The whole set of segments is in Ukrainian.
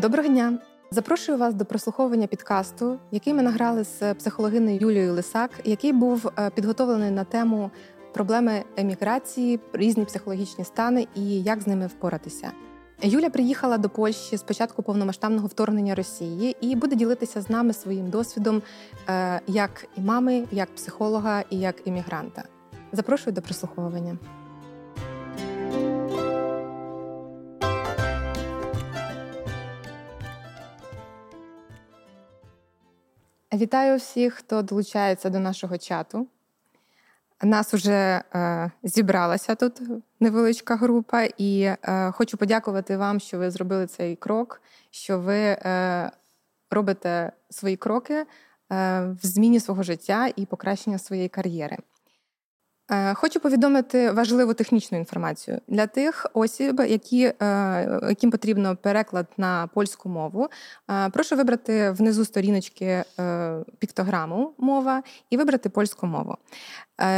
Доброго дня! Запрошую вас до прослуховування підкасту, який ми награли з психологиною Юлією Лисак, який був е, підготовлений на тему проблеми еміграції, різні психологічні стани і як з ними впоратися. Юля приїхала до Польщі з початку повномасштабного вторгнення Росії і буде ділитися з нами своїм досвідом е, як і мами, як психолога і як іммігранта. Запрошую до прослуховування. Вітаю всіх, хто долучається до нашого чату. Нас уже е, зібралася тут невеличка група, і е, хочу подякувати вам, що ви зробили цей крок, що ви е, робите свої кроки е, в зміні свого життя і покращення своєї кар'єри. Е, хочу повідомити важливу технічну інформацію для тих осіб, які, е, яким потрібно переклад на польську мову. Е, прошу вибрати внизу сторіночки піктограму мова і вибрати польську мову.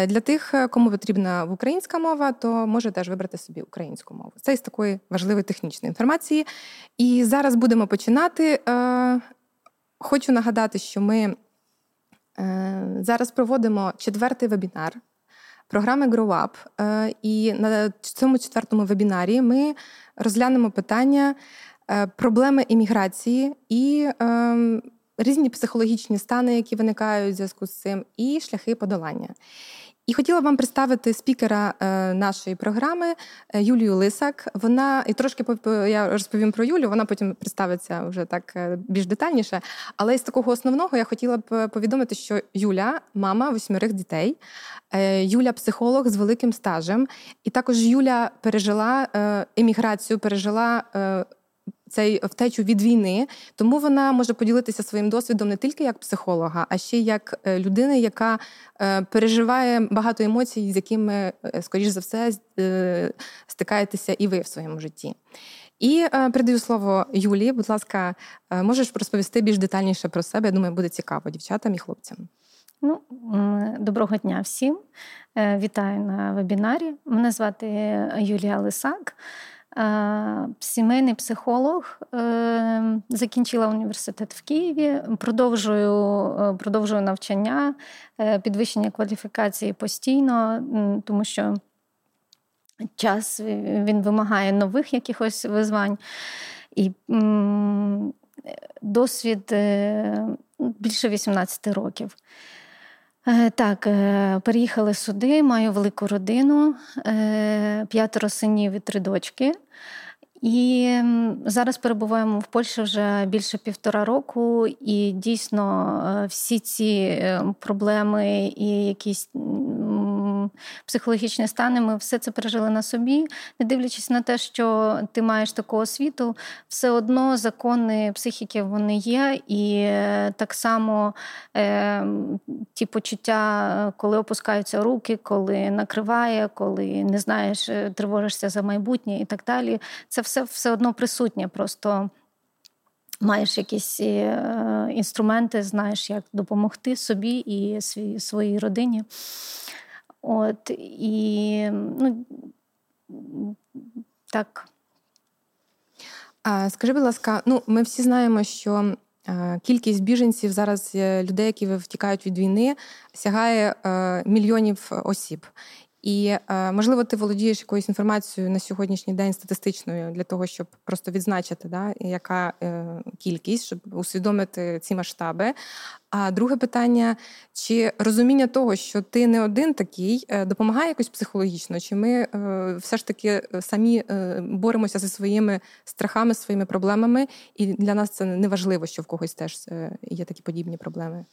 Для тих, кому потрібна українська мова, то може теж вибрати собі українську мову. Це із такої важливої технічної інформації. І зараз будемо починати. Хочу нагадати, що ми зараз проводимо четвертий вебінар програми Grow Up. Е, і на цьому четвертому вебінарі ми розглянемо питання е, проблеми імміграції і ем, різні психологічні стани, які виникають у зв'язку з цим, і шляхи подолання. І хотіла вам представити спікера е, нашої програми е, Юлію Лисак. Вона і трошки я розповім про Юлю, вона потім представиться вже так е, більш детальніше. Але з такого основного я хотіла б повідомити, що Юля мама восьмерих дітей, Юля психолог з великим стажем, і також Юля пережила еміграцію, пережила цей втечу від війни, тому вона може поділитися своїм досвідом не тільки як психолога, а ще як е, людина, яка е, переживає багато емоцій, з якими, е, скоріш за все, стикаєтеся і ви в своєму житті. І передаю слово Юлії. Будь ласка, можеш розповісти більш детальніше про себе? Я думаю, буде цікаво дівчатам і хлопцям. Ну, Доброго дня всім. Вітаю на вебінарі. Мене звати Юлія Лисак. Е, сімейний психолог, е, закінчила університет в Києві, продовжую е, продовжую навчання, підвищення кваліфікації постійно, тому що час він вимагає нових якихось визвань. І досвід більше 18 років. Е, так, е, переїхали сюди, маю велику родину, е, п'ятеро синів і три дочки. І зараз перебуваємо в Польщі вже більше півтора року, і дійсно всі ці проблеми і якісь психологічні стани, ми все це пережили на собі, не дивлячись на те, що ти маєш таку освіту, все одно закони психіки вони є, і е, так само е, ті почуття, коли опускаються руки, коли накриває, коли не знаєш, е, тривожишся за майбутнє і так далі. Це все все одно присутнє. Просто. Маєш якісь е, інструменти, знаєш, як допомогти собі і своїй родині. От і ну, так. А, Скажи, будь ласка, ну ми всі знаємо, що кількість біженців зараз е, людей, які втікають від війни, сягає е, мільйонів осіб. І е, можливо, ти володієш якоюсь інформацією на сьогоднішній день статистичною для того, щоб просто відзначити, да, яка е, кількість, щоб усвідомити ці масштаби. А друге питання: чи розуміння того, що ти не один такий, е, допомагає якось психологічно? Чи ми все ж таки самі боремося зі своїми страхами, своїми проблемами, і для нас це не важливо, що в когось теж є такі подібні проблеми?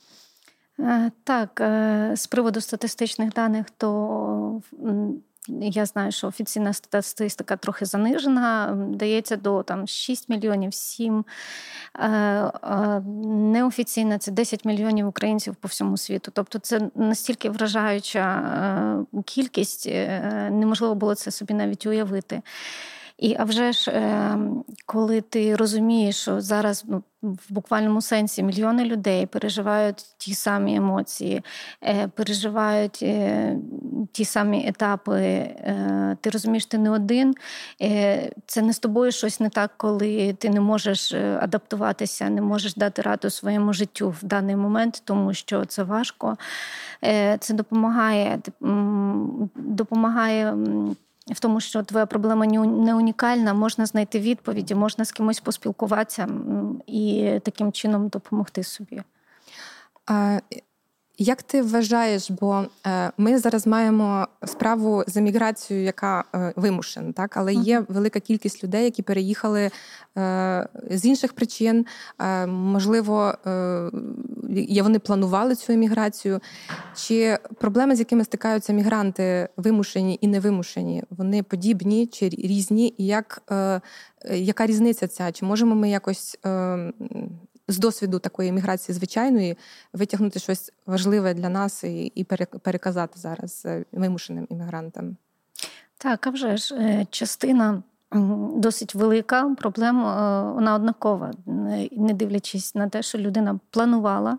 Е, так, е, з приводу статистичних даних, то я знаю, що офіційна статистика трохи занижена, дається до там 6 мільйонів 7. Е, неофіційна це 10 мільйонів українців по всьому світу. Тобто це настільки вражаюча кількість, неможливо було це собі навіть уявити. І а вже ж, е, коли ти розумієш, що зараз ну, в буквальному сенсі мільйони людей переживають ті самі емоції, е, переживають е, ті самі етапи, е, ти розумієш, ти не один. Це не з тобою щось не так, коли ти не можеш адаптуватися, не можеш дати раду своєму життю в даний момент, тому що це важко. Це допомагає, допомагає. В тому, що твоя проблема не унікальна, можна знайти відповіді, можна з кимось поспілкуватися і таким чином допомогти собі. Як ти вважаєш, бо е, ми зараз маємо справу з еміграцією, яка е, вимушена, так але є велика кількість людей, які переїхали е, з інших причин. Можливо, вони планували цю еміграцію. Чи проблеми, з якими стикаються мігранти, вимушені і невимушені, вони подібні чи різні? І як, яка різниця ця? Чи можемо ми якось з досвіду такої міграції звичайної витягнути щось важливе для нас і і переказати зараз е, вимушеним іммігрантам. Так, а вже ж е, частина. Досить велика проблема, е, вона однакова, не дивлячись на те, що людина планувала,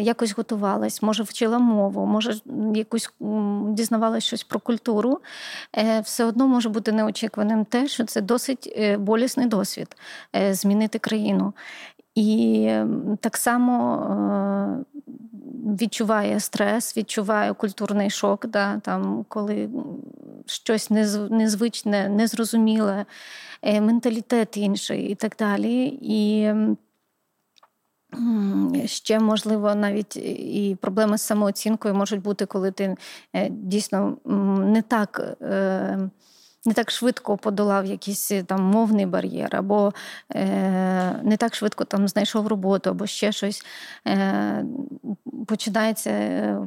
якось готувалась, може вчила мову, може якось дізнавалась щось про культуру. Все одно може бути неочікуваним те, що це досить болісний досвід змінити країну. І так само е, відчуває стрес, відчуває культурний шок, да, там, коли щось незвичне, незрозуміле, е, менталітет інший і так далі. І ще, можливо, навіть і проблеми з самооцінкою можуть бути, коли ти е, дійсно не так не так швидко подолав якийсь е, там мовний бар'єр, або е, не так швидко там знайшов роботу, або ще щось. Е, Починається е,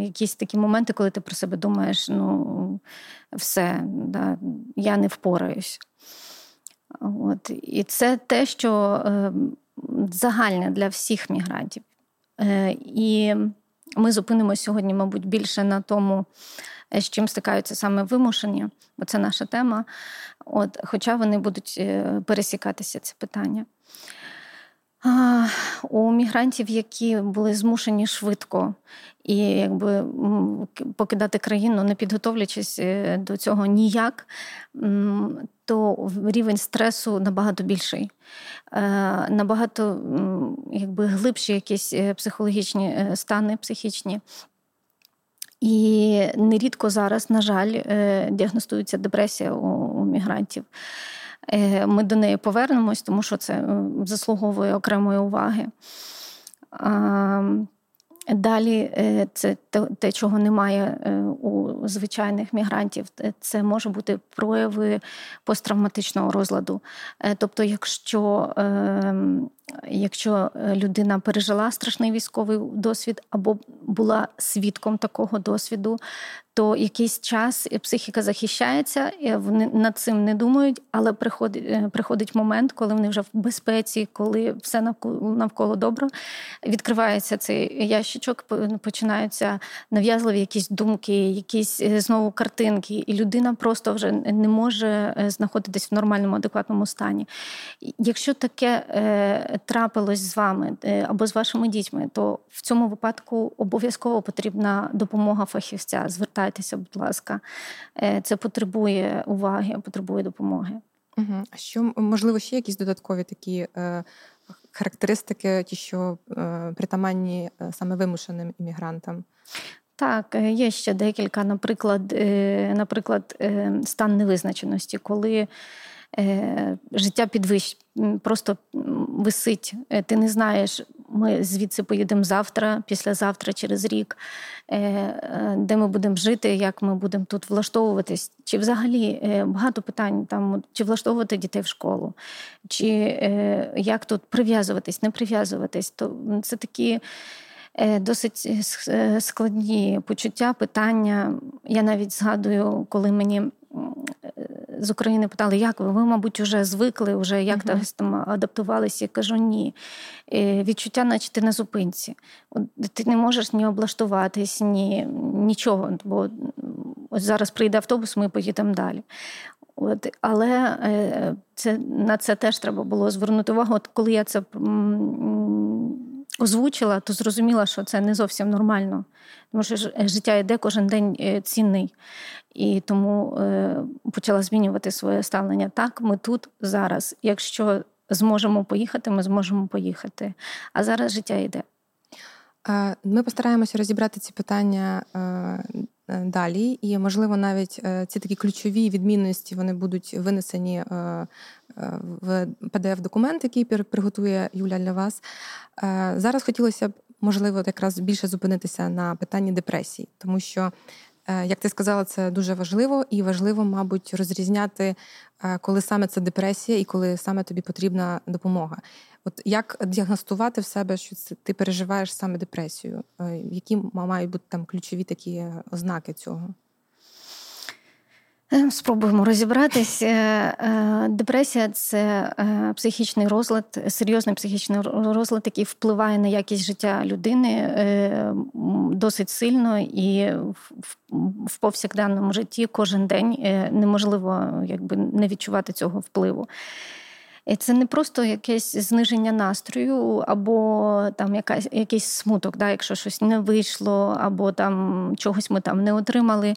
якісь такі моменти, коли ти про себе думаєш, ну все, да, я не впораюсь. От. І це те, що е, загальне для всіх мігрантів. Е, І ми зупинимося сьогодні, мабуть, більше на тому, з чим стикаються саме вимушені, бо це наша тема. От, Хоча вони будуть е, пересікатися це питання. А, У мігрантів, які були змушені швидко і якби покидати країну, не підготовлячись е, до цього ніяк, то рівень стресу набагато більший, е, набагато якби глибші якісь психологічні стани психічні. І нерідко зараз, на жаль, е, діагностується депресія у мігрантів. Е, ми до неї повернемось, тому що це заслуговує окремої уваги. Далі е, це те, чого немає у звичайних мігрантів, це може бути прояви посттравматичного розладу. Тобто, якщо ем, якщо е, людина пережила страшний військовий досвід або була свідком такого досвіду, то якийсь час психіка захищається, вони над цим не думають, але приходить е, приходить момент, коли вони вже в безпеці, коли все навколо добре, відкривається цей ящичок, починаються нав'язливі якісь думки, якісь е, знову картинки, і людина просто вже не може знаходитись в нормальному адекватному стані. Якщо таке трапилось з вами е, або з вашими дітьми, то в цьому випадку обов'язково потрібна допомога фахівця. Звертайтеся, будь ласка, е, це потребує уваги, потребує допомоги. Угу. А що можливо ще якісь додаткові такі е, характеристики, ті, що е, притаманні е, саме вимушеним іммігрантам? Так, є ще декілька, наприклад, наприклад, стан невизначеності, коли Е, життя підвищ просто висить. Е, ти не знаєш, ми звідси поїдемо завтра, післязавтра, через рік, е, де ми будемо жити, як ми будемо тут влаштовуватись, чи взагалі багато питань там чи влаштовувати дітей в школу, чи як тут прив'язуватись, не прив'язуватись. То це такі. Досить складні почуття, питання. Я навіть згадую, коли мені з України питали, як ви? Ви, мабуть, вже звикли, вже як uh-huh. там адаптувалися. Я кажу, ні. Е, відчуття, наче ти на зупинці. Ти не можеш ні облаштуватись, ні нічого. Бо ось зараз прийде автобус, ми поїдемо далі. От, Але е, це, на це теж треба було звернути увагу. От коли я це озвучила, то зрозуміла, що це не зовсім нормально. Тому що життя йде кожен день е, цінний. І тому е, почала змінювати своє ставлення. Так, ми тут зараз. Якщо зможемо поїхати, ми зможемо поїхати. А зараз життя йде. Ми постараємося розібрати ці питання е, далі, і, можливо, навіть ці такі ключові відмінності вони будуть винесені в pdf документ який приготує Юля для вас. Зараз хотілося б, можливо, якраз більше зупинитися на питанні депресії, тому що Е, як ти сказала, це дуже важливо і важливо, мабуть, розрізняти, е, коли саме це депресія і коли саме тобі потрібна допомога. От як діагностувати в себе, що ти переживаєш саме депресію? Е, які мають бути там ключові такі ознаки цього? Е, спробуємо розібратися. Е, депресія це е, психічний розлад, серйозний психічний розлад, який впливає на якість життя людини досить сильно і в повсякденному житті кожен день неможливо якби, не відчувати цього впливу. Це не просто якесь зниження настрою, або там якась, якийсь смуток, да, якщо щось не вийшло, або там чогось ми там не отримали.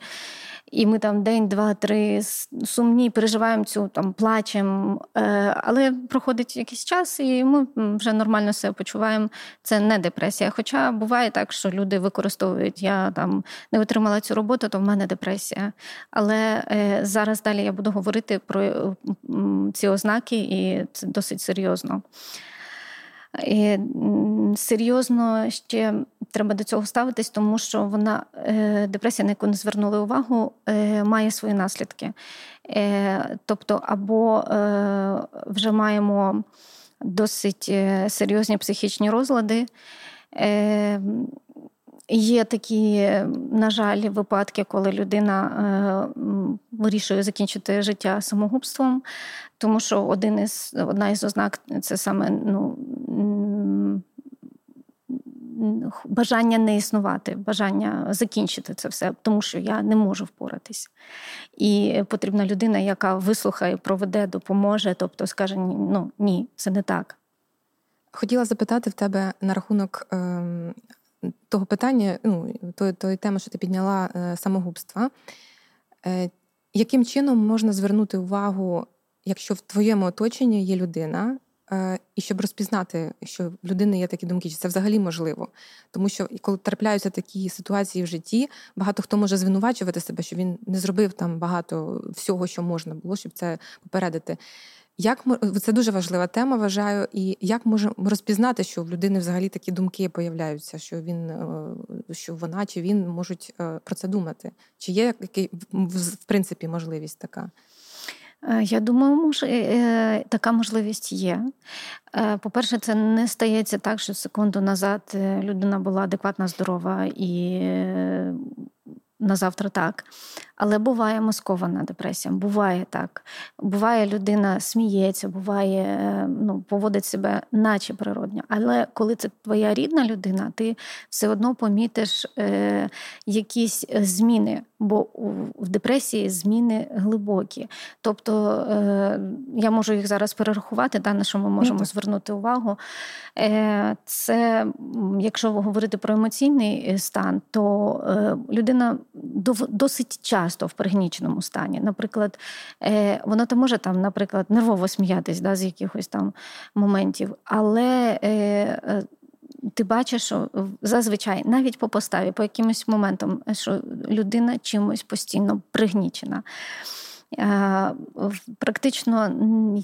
І ми там день, два, три сумні, переживаємо цю там, плачемо. Е, але проходить якийсь час, і ми вже нормально себе почуваємо. Це не депресія. Хоча буває так, що люди використовують, я там не отримала цю роботу, то в мене депресія. Але е, зараз далі я буду говорити про ці ознаки, і це досить серйозно. І Серйозно ще треба до цього ставитись, тому що вона е, депресія, на яку не звернули увагу, е, має свої наслідки. Е, тобто, або вже маємо досить серйозні психічні розлади. Є такі, на жаль, випадки, коли людина е, вирішує закінчити життя самогубством, тому що один із одна із ознак це саме ну, бажання не існувати, бажання закінчити це все, тому що я не можу впоратись. І потрібна людина, яка вислухає, проведе, допоможе, тобто скаже: ну ні, це не так. Хотіла запитати в тебе на рахунок е, того питання, ну, тої, тої теми, що ти підняла е, самогубства. Е, яким чином можна звернути увагу, якщо в твоєму оточенні є людина, Е, і щоб розпізнати, що в людини є такі думки, чи це взагалі можливо. Тому що коли трапляються такі ситуації в житті, багато хто може звинувачувати себе, що він не зробив там багато всього, що можна було, щоб це попередити. Як це дуже важлива тема, вважаю, і як можемо розпізнати, що в людини взагалі такі думки появляються, що він е, що вона чи він можуть е, про це думати? Чи є який в принципі можливість така? Е, я думаю, може, така можливість є. По-перше, це не стається так, що секунду назад людина була адекватна, здорова і на завтра так. Але буває маскована депресія, буває так. Буває, людина сміється, буває, е, ну, поводить себе, наче природньо. Але коли це твоя рідна людина, ти все одно помітиш е, якісь зміни, бо в депресії зміни глибокі. Тобто е, я можу їх зараз перерахувати, та, на що ми можемо mm-hmm. звернути увагу. Е, Це, якщо говорити про емоційний е, стан, то людина досить часто в пригніченому стані. Наприклад, вона то може там, наприклад, нервово сміятись да, з якихось там моментів, але. Ти бачиш, що зазвичай навіть по поставі, по якимось моментам, що людина чимось постійно пригнічена. Е, практично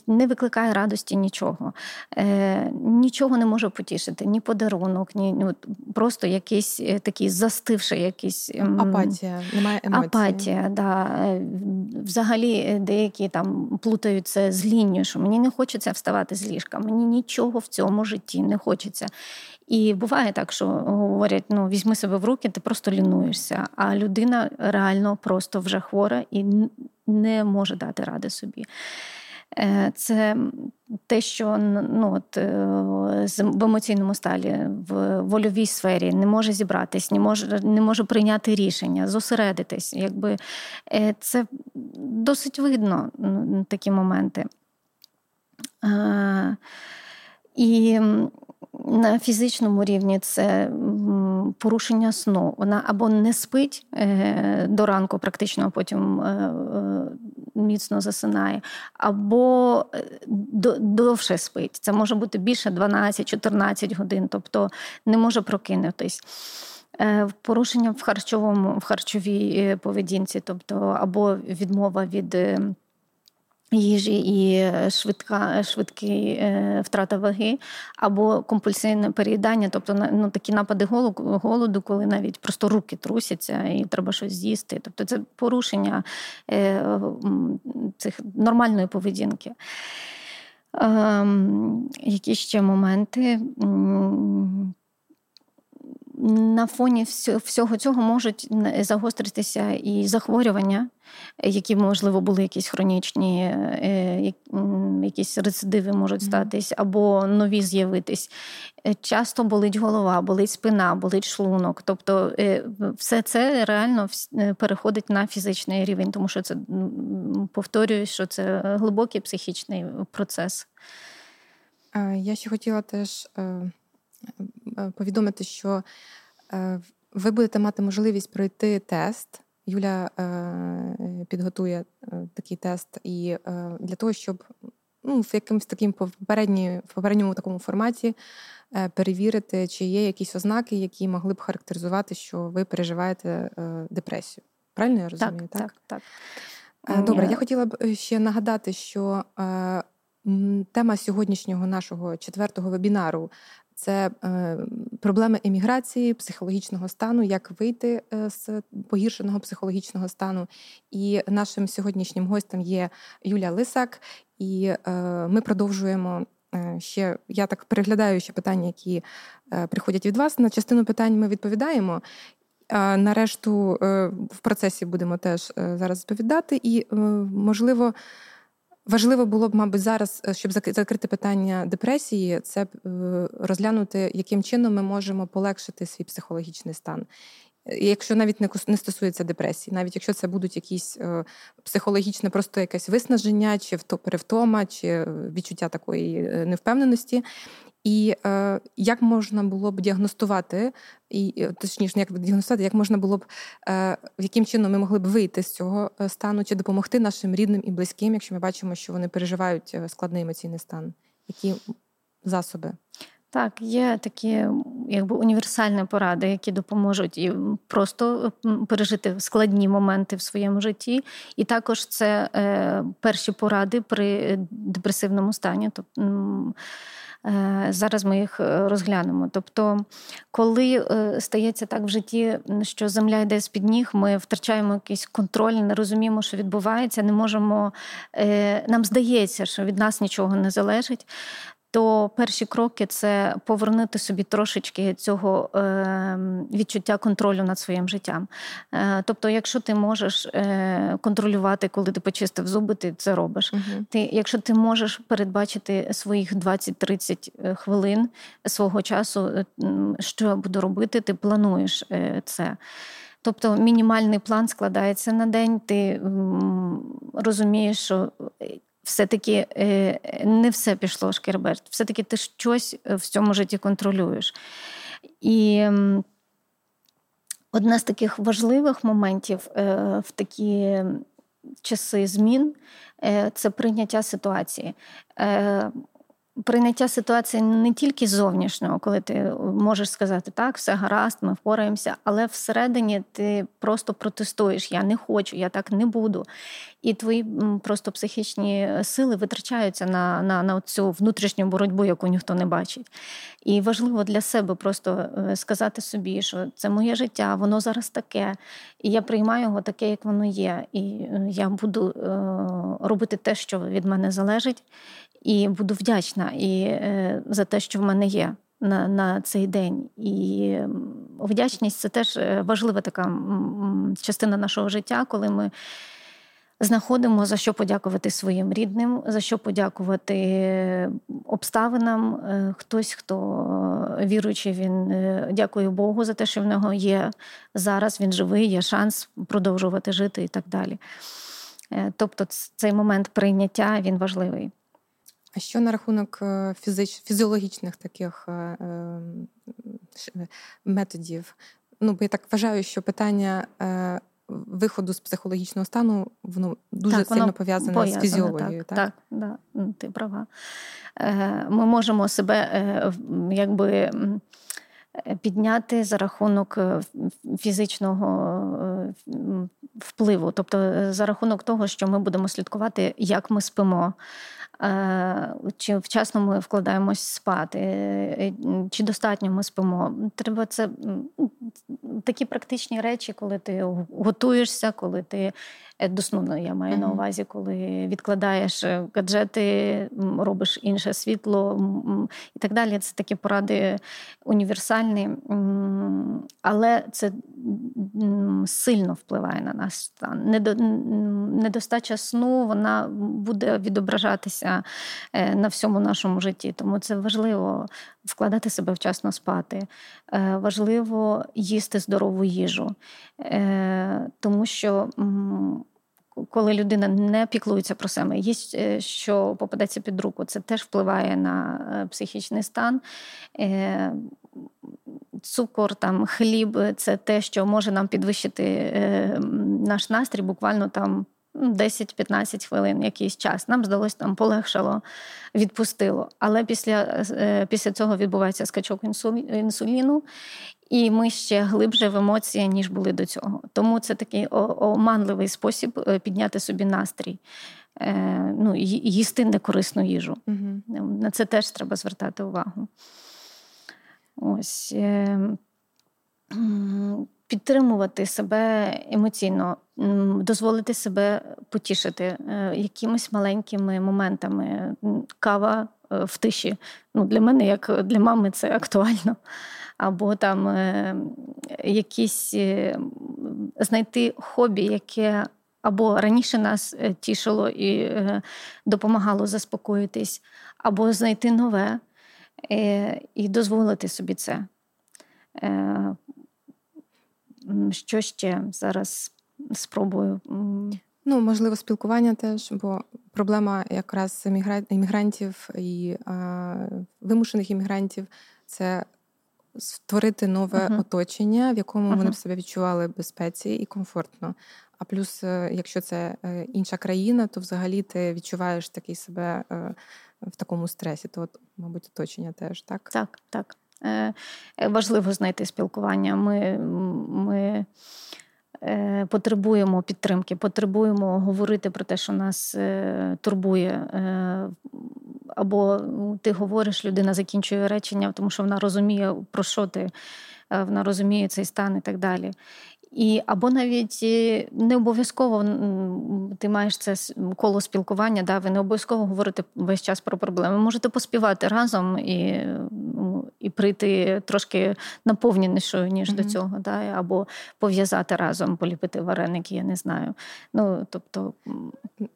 не викликає радості нічого. Е, нічого не може потішити, ні подарунок, ні, ні просто якийсь е, такий застивший якийсь апатія. Немає емоцій. Апатія, да. Взагалі деякі там плутаються з лінією, що мені не хочеться вставати з ліжка, мені нічого в цьому житті не хочеться. І буває так, що говорять: ну візьми себе в руки, ти просто лінуєшся. А людина реально просто вже хвора і не може дати ради собі. Е, це те, що ну, от, е, в емоційному сталі, в вольовій сфері не може зібратись, не може не може прийняти рішення, зосередитись. Якби е, Це досить видно такі моменти. І на фізичному рівні це порушення сну. Вона або не спить е, до ранку, практично а потім е, е, міцно засинає, або довше спить. Це може бути більше 12-14 годин, тобто не може прокинутись. Порушення в харчовому в харчовій поведінці, тобто або відмова від їжі і е, швидка, швидкий е, втрата ваги, або компульсивне переїдання, тобто ну, такі напади голоду, коли навіть просто руки трусяться і треба щось з'їсти. Тобто це порушення е, цих нормальної поведінки. Ем, які ще моменти? На фоні всього цього можуть загостритися і захворювання, які, можливо, були якісь хронічні, е, якісь рецидиви можуть статись, або нові з'явитись. Е, часто болить голова, болить спина, болить шлунок. Тобто е, все це реально переходить на фізичний рівень, тому що це повторюю, що це глибокий психічний процес. Я ще хотіла теж повідомити, що ви будете мати можливість пройти тест. Юля е, підготує е, такий тест, і е, для того, щоб ну, в якомусь таким попередні, в попередньому такому форматі перевірити, чи є якісь ознаки, які могли б характеризувати, що ви переживаєте депресію. Правильно я розумію? Так, так. так. Добре, я хотіла б ще нагадати, що тема сьогоднішнього нашого четвертого вебінару це е, проблеми еміграції, психологічного стану, як вийти е, з погіршеного психологічного стану. І нашим сьогоднішнім гостем є Юля Лисак, і е, ми продовжуємо. Ще я так переглядаю ще питання, які приходять від вас. На частину питань ми відповідаємо. А на решту в процесі будемо теж зараз відповідати, і можливо. Важливо було б, мабуть, зараз, е, щоб закрити питання депресії, це е, розглянути, яким чином ми можемо полегшити свій психологічний стан. Якщо навіть не стосується депресії, навіть якщо це будуть якісь е, психологічне, просто якесь виснаження, чи перевтома, чи відчуття такої невпевненості, і е, як можна було б діагностувати, і точніше, як діагностувати, як можна було б, е, яким чином ми могли б вийти з цього е, стану, чи допомогти нашим рідним і близьким, якщо ми бачимо, що вони переживають е, складний емоційний стан? Які засоби? Так, є такі якби універсальні поради, які допоможуть і просто пережити складні моменти в своєму житті. І також це е, перші поради при депресивному стані. Тобто зараз ми їх е, розглянемо. Тобто, коли е, стається так в житті, що земля йде з під ніг, ми втрачаємо якийсь контроль, не розуміємо, що відбувається, не можемо. Нам здається, що від нас нічого не залежить то перші кроки це повернути собі трошечки цього е, відчуття контролю над своїм життям. Е, тобто, якщо ти можеш е, контролювати, коли ти почистив зуби, ти це робиш. uh Ти, Якщо ти можеш передбачити своїх 20-30 хвилин свого часу, що я буду робити, ти плануєш це. Тобто мінімальний план складається на день, ти розумієш, що все-таки е, не все пішло шкерберт, все-таки ти щось е, в цьому житті контролюєш. І одне з таких важливих моментів е, в такі часи змін це прийняття ситуації прийняття ситуації не тільки зовнішнього, коли ти можеш сказати так, все гаразд, ми впораємося, але всередині ти просто протестуєш. Я не хочу, я так не буду. І твої просто психічні сили витрачаються на на, на цю внутрішню боротьбу, яку ніхто не бачить. І важливо для себе просто е, сказати собі, що це моє життя, воно зараз таке, і я приймаю його таке, як воно є. І е, я буду е, робити те, що від мене залежить і буду вдячна і е, за те, що в мене є на на цей день. І вдячність це теж е, важлива така частина нашого життя, коли ми. Знаходимо за що подякувати своїм рідним, за що подякувати обставинам. Е, хтось, хто віруючий, він дякує Богу за те, що в нього є зараз. Він живий, є шанс продовжувати жити і так далі. Тобто, цей момент прийняття він важливий. А що на рахунок фізич... фізіологічних таких методів? Ну, бо я так вважаю, що питання виходу з психологічного стану воно дуже так, сильно воно пов'язане, пов'язане з фізіологією. Так, так, так, да, ти права. Ми можемо себе якби підняти за рахунок е, фізичного е, впливу, тобто за рахунок того, що ми будемо слідкувати, як ми спимо. Е, чи вчасно ми вкладаємось спати, чи достатньо ми спимо. Треба це такі практичні речі, коли ти готуєшся, коли ти Е, до сну, ну, я маю на увазі, коли відкладаєш е, гаджети, робиш інше світло і так далі. Це такі поради універсальні, але це сильно впливає на наш стан. Недостача сну вона буде відображатися е, на всьому нашому житті. Тому це важливо вкладати себе вчасно спати. Важливо їсти здорову їжу, тому що коли людина не піклується про себе, є е, що попадеться під руку, це теж впливає на е, психічний стан. Е, цукор, там, хліб це те, що може нам підвищити наш настрій буквально там 10-15 хвилин, якийсь час. Нам здалося, там полегшало, відпустило. Але після після цього відбувається скачок інсуліну, і ми ще глибше в емоції, ніж були до цього. Тому це такий оманливий спосіб е, підняти собі настрій, е, ну, їсти некорисну їжу. Угу. На це теж треба звертати увагу. Ось. Підтримувати себе емоційно, дозволити себе потішити якимись маленькими моментами. Кава в тиші. Ну, Для мене, як для мами, це актуально або там е, якісь е, знайти хобі, яке або раніше нас е, тішило і допомагало заспокоїтись, або знайти нове і дозволити собі це. Що ще зараз спробую? Ну, можливо, спілкування теж, бо проблема якраз іммігрантів і а, вимушених іммігрантів це створити нове uh-huh. оточення, в якому uh-huh. вони б себе відчували безпеці і комфортно. А плюс, е, якщо це е, інша країна, то взагалі ти відчуваєш такий себе е, в такому стресі. То, от, мабуть, оточення теж так. Так, так. Важливо знайти спілкування. Ми, ми потребуємо підтримки, потребуємо говорити про те, що нас турбує або ти говориш, людина закінчує речення, тому що вона розуміє, про що ти, е, вона розуміє цей стан і так далі. І Або навіть е, не обов'язково ти маєш це коло спілкування, да, ви не обов'язково говорите весь час про проблеми. Можете поспівати разом і і прийти трошки наповненішою, ніж mm-hmm. до цього, да, або пов'язати разом, поліпити вареники, я не знаю. Ну, тобто...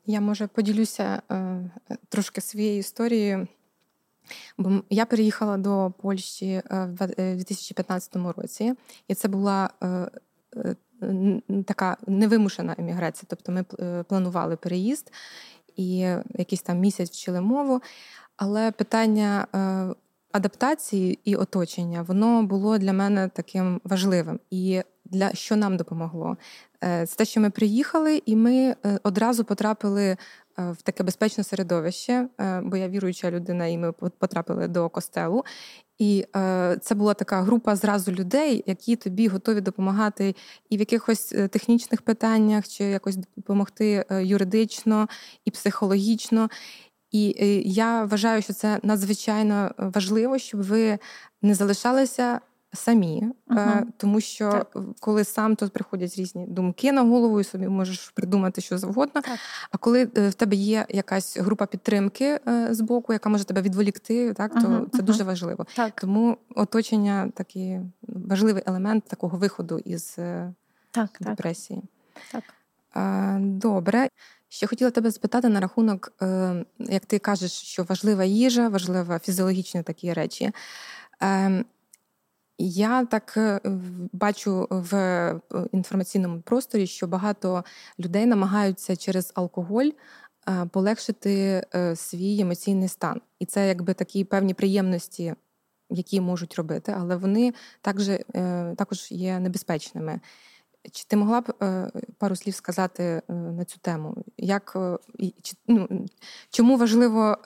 Я може поділюся е, трошки своєю історією. Бо я переїхала до Польщі е, в 2015 році, і це була Е, така невимушена еміграція. Тобто ми е, планували переїзд і якийсь там місяць вчили мову, але питання. Е, адаптації і оточення, воно було для мене таким важливим. І для що нам допомогло? Це те, що ми приїхали, і ми одразу потрапили в таке безпечне середовище, бо я віруюча людина, і ми потрапили до костелу. І е, це була така група зразу людей, які тобі готові допомагати і в якихось е, технічних питаннях, чи якось допомогти е, юридично і психологічно. І е, я вважаю, що це надзвичайно важливо, щоб ви не залишалися самі, uh тому що так. коли сам то приходять різні думки на голову, і собі можеш придумати що завгодно. Так. А коли е, в тебе є якась група підтримки е, з боку, яка може тебе відволікти, так то uh це дуже важливо. Так. Тому оточення такий важливий елемент такого виходу із так, депресії. Так. Добре. Ще хотіла тебе спитати на рахунок, як ти кажеш, що важлива їжа, важлива фізіологічні такі речі. Ем, я так е, бачу в е, інформаційному просторі, що багато людей намагаються через алкоголь полегшити свій емоційний стан. І це якби такі певні приємності, які можуть робити, але вони також, також є небезпечними. Чи ти могла б пару слів сказати на цю тему? Як, чи, ну, Чому важливо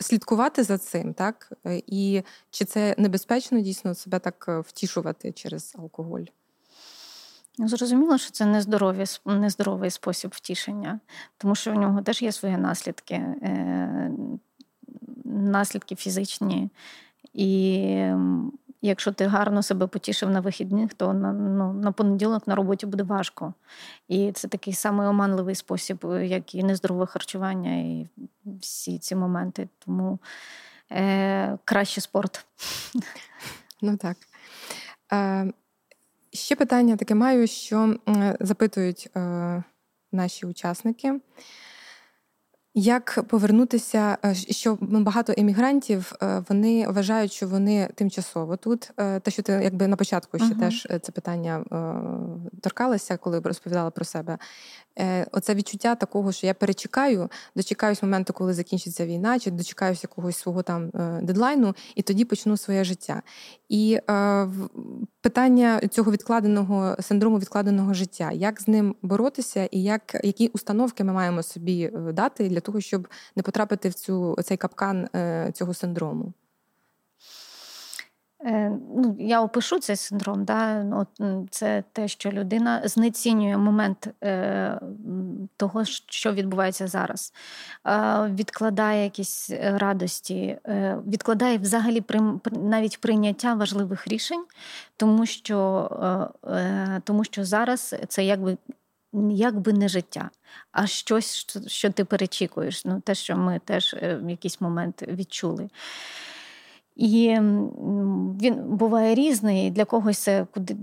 слідкувати за цим, так? І чи це небезпечно дійсно себе так втішувати через алкоголь? Зрозуміло, що це нездоровий, нездоровий спосіб втішення, тому що у нього теж є свої наслідки, е, наслідки фізичні. І якщо ти гарно себе потішив на вихідних, то на ну, на понеділок на роботі буде важко. І це такий самий оманливий спосіб, як і нездорове харчування, і всі ці моменти. Тому е, краще спорт. Ну так. Е, Ще питання таке маю, що запитують е, наші учасники. Як повернутися, е, що багато емігрантів е, вони вважають, що вони тимчасово тут. Те, що ти якби на початку ще uh-huh. теж це питання торкалося, коли розповідала про себе. Е, оце відчуття такого, що я перечекаю, дочекаюсь моменту, коли закінчиться війна, чи дочекаюсь якогось свого там е, дедлайну, і тоді почну своє життя. І е, питання цього відкладеного синдрому відкладеного життя, як з ним боротися, і як які установки ми маємо собі е, дати для того, щоб не потрапити в цю цей капкан е, цього синдрому. Е, ну, Я опишу цей синдром. Да? От, Це те, що людина знецінює момент е, того, що відбувається зараз, е, відкладає якісь радості, е, відкладає взагалі при, навіть прийняття важливих рішень, тому що, е, е, тому що зараз це якби. Якби не життя, а щось, що ти перечікуєш. Ну, те, що ми теж е, в якийсь момент відчули. І він буває різний. Для когось це куди,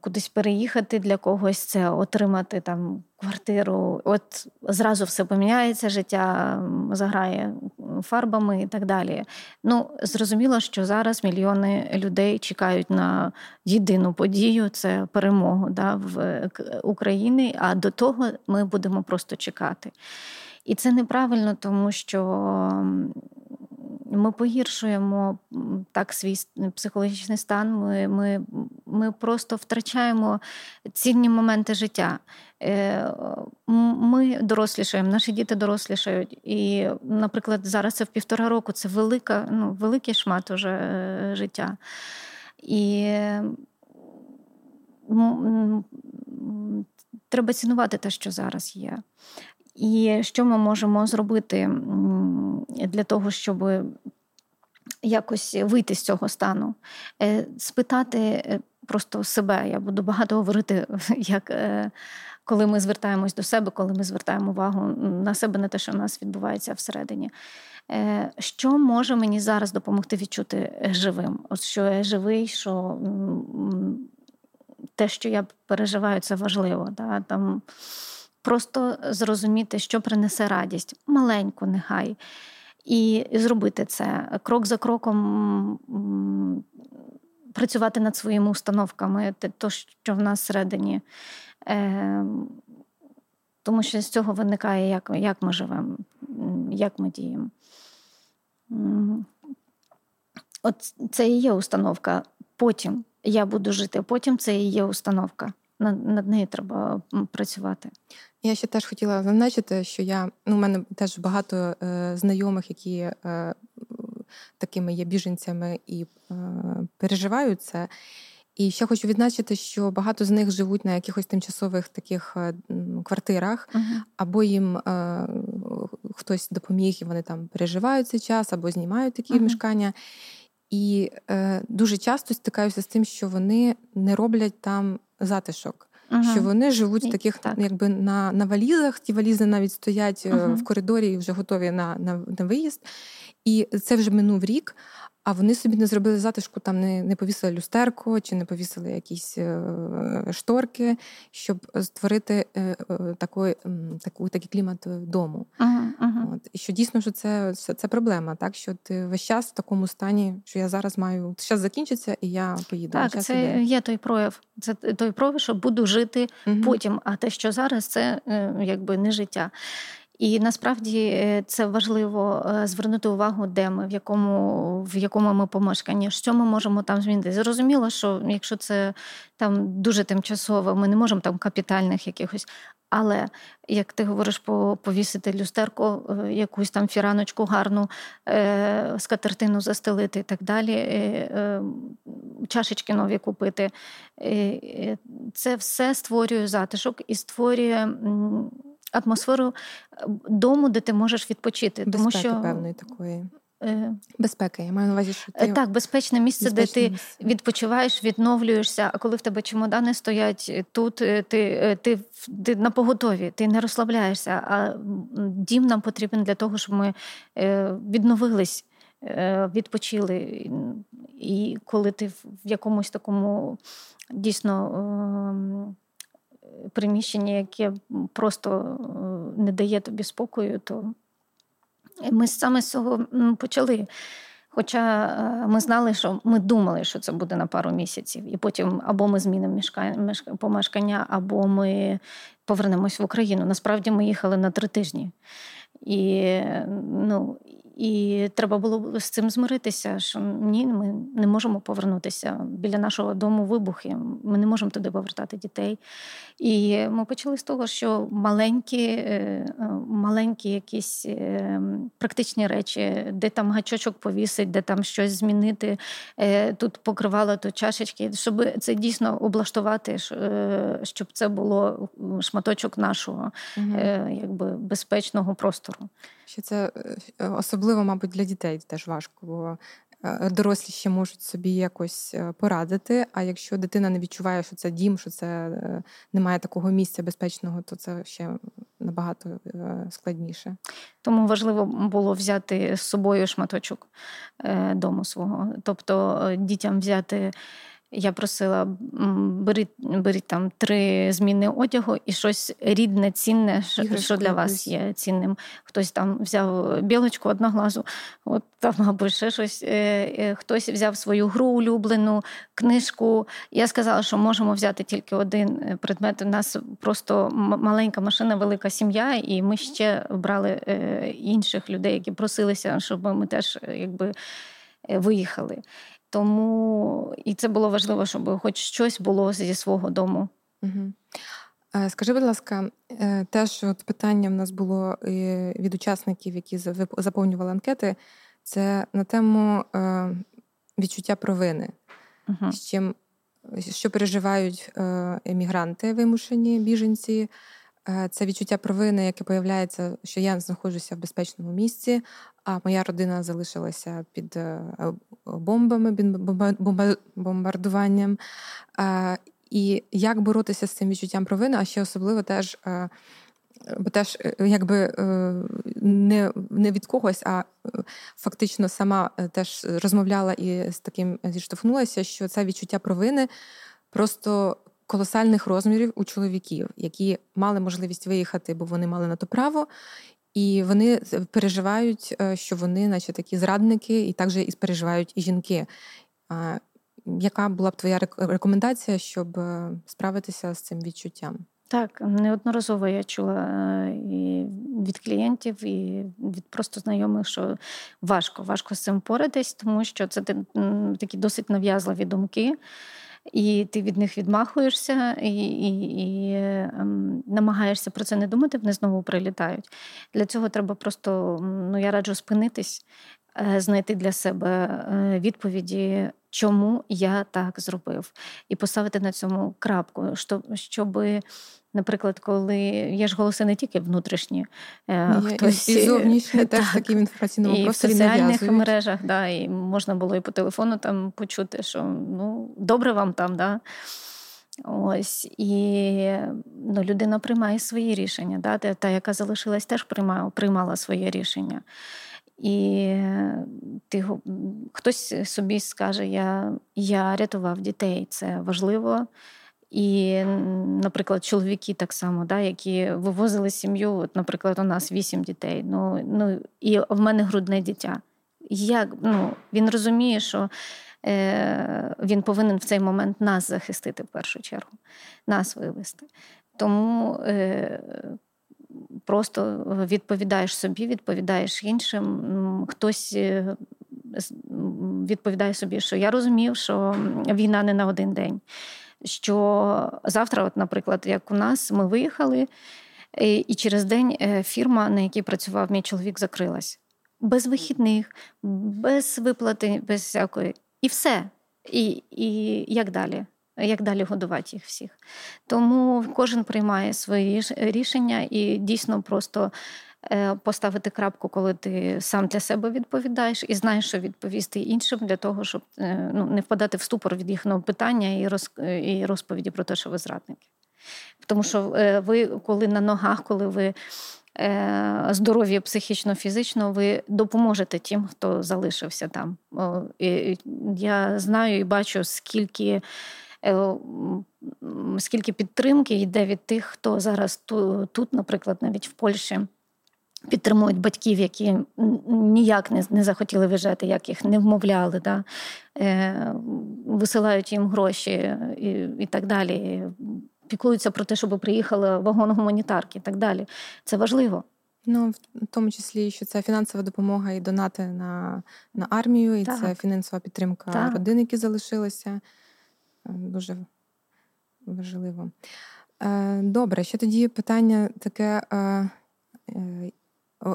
кудись переїхати, для когось це отримати там квартиру. От зразу все поміняється, життя заграє фарбами і так далі. Ну, зрозуміло, що зараз мільйони людей чекають на єдину подію це перемогу да, в Україні. А до того ми будемо просто чекати. І це неправильно, тому що ми погіршуємо так свій психологічний стан. Ми ми, ми просто втрачаємо цінні моменти життя. Е, ми дорослішаємо, наші діти дорослішають. І, наприклад, зараз це в півтора року це велика, ну, великий шмат уже е, життя. І треба цінувати те, що зараз є. І що ми можемо зробити для того, щоб якось вийти з цього стану? Е, спитати е, просто себе. Я буду багато говорити, як е, коли ми звертаємось до себе, коли ми звертаємо увагу на себе, на те, що в нас відбувається всередині. Що може мені зараз допомогти відчути живим? От що я живий, що те, що я переживаю, це важливо. Да? Там просто зрозуміти, що принесе радість, маленьку, нехай. І зробити це крок за кроком працювати над своїми установками, то, що в нас всередині. Е, тому що з цього виникає, як як ми живемо, як ми діємо. От це і є установка. Потім я буду жити, потім це і є установка. Над, над нею треба працювати. Я ще теж хотіла зазначити, що я ну, у мене теж багато е, знайомих, які е, такими є біженцями і е, переживають це. І ще хочу відзначити, що багато з них живуть на якихось тимчасових таких е, квартирах, uh-huh. або їм е, хтось допоміг, і вони там переживають цей час, або знімають такі uh-huh. мешкання. І е, дуже часто стикаюся з тим, що вони не роблять там затишок. Ага. Що вони живуть в таких, так. якби на на валізах, ті валізи навіть стоять ага. в коридорі і вже готові на, на, на виїзд. І це вже минув рік. А вони собі не зробили затишку, там не не повісили люстерку чи не повісили якісь е, шторки, щоб створити е, е, такий, таку, такий клімат дому. Ага, ага. От. І що дійсно що це це, це проблема, так що ти весь час в такому стані, що я зараз маю зараз закінчиться, і я поїду. Так, це іде. є той прояв. Це той прояв, що буду жити угу. потім. А те, що зараз, це якби не життя. І насправді е, це важливо е, звернути увагу, де ми, в якому в якому ми помешканні, що ми можемо там змінити. Зрозуміло, що якщо це там дуже тимчасово, ми не можемо там капітальних якихось. Але як ти говориш, повісити люстерку, е, якусь там фіраночку гарну, скатертину застелити і так далі, чашечки нові купити, це все створює затишок і створює атмосферу е, дому, де ти можеш відпочити. Безпеки, тому що певної такої. Е, Безпеки, я маю на увазі, що ти... так, безпечне місце, безпечне де ти місце. відпочиваєш, відновлюєшся. А коли в тебе чемодани стоять тут, ти ти, ти, ти на поготові, ти не розслабляєшся. А дім нам потрібен для того, щоб ми відновились, відпочили. І коли ти в якомусь такому дійсно ем, приміщення, яке просто е, не дає тобі спокою, то ми саме з цього почали. Хоча е, ми знали, що ми думали, що це буде на пару місяців, і потім або ми змінимо помешкання, або ми повернемось в Україну. Насправді ми їхали на три тижні. І ну, і треба було з цим змиритися, що ні, ми не можемо повернутися біля нашого дому вибухи. Ми не можемо туди повертати дітей. І ми почали з того, що маленькі, е, маленькі якісь е, практичні речі, де там гачочок повісить, де там щось змінити, е, тут покривало, тут чашечки, щоб це дійсно облаштувати, щоб це було шматочок нашого угу. якби безпечного простору. Що це особливо особливо, мабуть, для дітей теж важко, бо е, дорослі ще можуть собі якось е, порадити. А якщо дитина не відчуває, що це дім, що це е, немає такого місця безпечного, то це ще набагато складніше. Тому важливо було взяти з собою шматочок дому свого, тобто дітям взяти. Я просила беріть беріть там три зміни одягу і щось рідне, цінне, Іграшку що для вас є цінним. Хтось там взяв білочку одноглазу, от там або ще щось. Е, е, хтось взяв свою гру улюблену, книжку. Я сказала, що можемо взяти тільки один е, предмет. У нас просто маленька машина, велика сім'я, і ми ще брали інших людей, які просилися, щоб ми теж якби виїхали. Тому і це було важливо, щоб хоч щось було зі свого дому. Угу. Скажи, будь ласка, е, теж от питання в нас було е, від учасників, які заповнювали анкети, це на тему відчуття провини, угу. з чим що переживають емігранти, вимушені біженці. Це відчуття провини, яке появляється, що я знаходжуся в безпечному місці, а моя родина залишилася під е, бомбами, бомбардуванням. І як боротися з цим відчуттям провини, а ще особливо теж. Е, бо теж е, якби не не від когось, а фактично сама теж розмовляла і з таким зіштовхнулася, що це відчуття провини просто колосальних розмірів у чоловіків, які мали можливість виїхати, бо вони мали на то право, і вони переживають, е, що вони, наче такі зрадники, і також і переживають і жінки. Яка була б твоя рекомендація, щоб е, справитися з цим відчуттям? Так, неодноразово я чула е, і від клієнтів, і від просто знайомих, що важко, важко з цим поратись, тому що це такі досить нав'язливі думки і ти від них відмахуєшся і і, і ем, намагаєшся про це не думати, вони знову прилітають. Для цього треба просто, ну я раджу спинитись, знайти для себе е, відповіді, чому я так зробив, і поставити на цьому крапку, щоб Наприклад, коли є ж голоси не тільки внутрішні, е, є, хтось і зовнішні так, теж таким інформаційному і в соціальних мережах, да, і можна було і по телефону там почути, що ну добре вам там, да. Ось і ну, людина приймає свої рішення. Да? Та, яка залишилась, теж приймала, приймала своє рішення. І ти хтось собі скаже: Я я рятував дітей, це важливо. І, наприклад, чоловіки так само, да, які вивозили сім'ю. От, Наприклад, у нас вісім дітей. Ну, ну, І в мене грудне дитя. Як, ну, Він розуміє, що е, він повинен в цей момент нас захистити в першу чергу, нас вивести. Тому е, просто відповідаєш собі, відповідаєш іншим. Хтось е, відповідає собі, що я розумів, що війна не на один день. Що завтра, от, наприклад, як у нас, ми виїхали, і через день е, фірма, на якій працював мій чоловік, закрилась. Без вихідних, без виплати, без всякої. І все. І, І як далі? Як далі годувати їх всіх? Тому кожен приймає свої рішення і дійсно просто е, поставити крапку, коли ти сам для себе відповідаєш, і знаєш, що відповісти іншим для того, щоб е, ну, не впадати в ступор від їхнього питання і роз, і розповіді про те, що ви зрадники. Тому що е, ви, коли на ногах, коли ви Е, здоров'я психічно, фізично, ви допоможете тим, хто залишився там. Я знаю і бачу, скільки. Е, скільки підтримки йде від тих, хто зараз тут, наприклад, навіть в Польщі підтримують батьків, які ніяк не не захотіли виїжджати, як їх не вмовляли, да? Е, висилають їм гроші і, і так далі піклуються про те, щоб приїхали вагон гуманітарки і так далі. Це важливо. Ну, в тому числі, що це фінансова допомога і донати на на армію, і так. це фінансова підтримка так. родин, які залишилися. Е, дуже важливо. Е, добре, ще тоді питання таке. Е,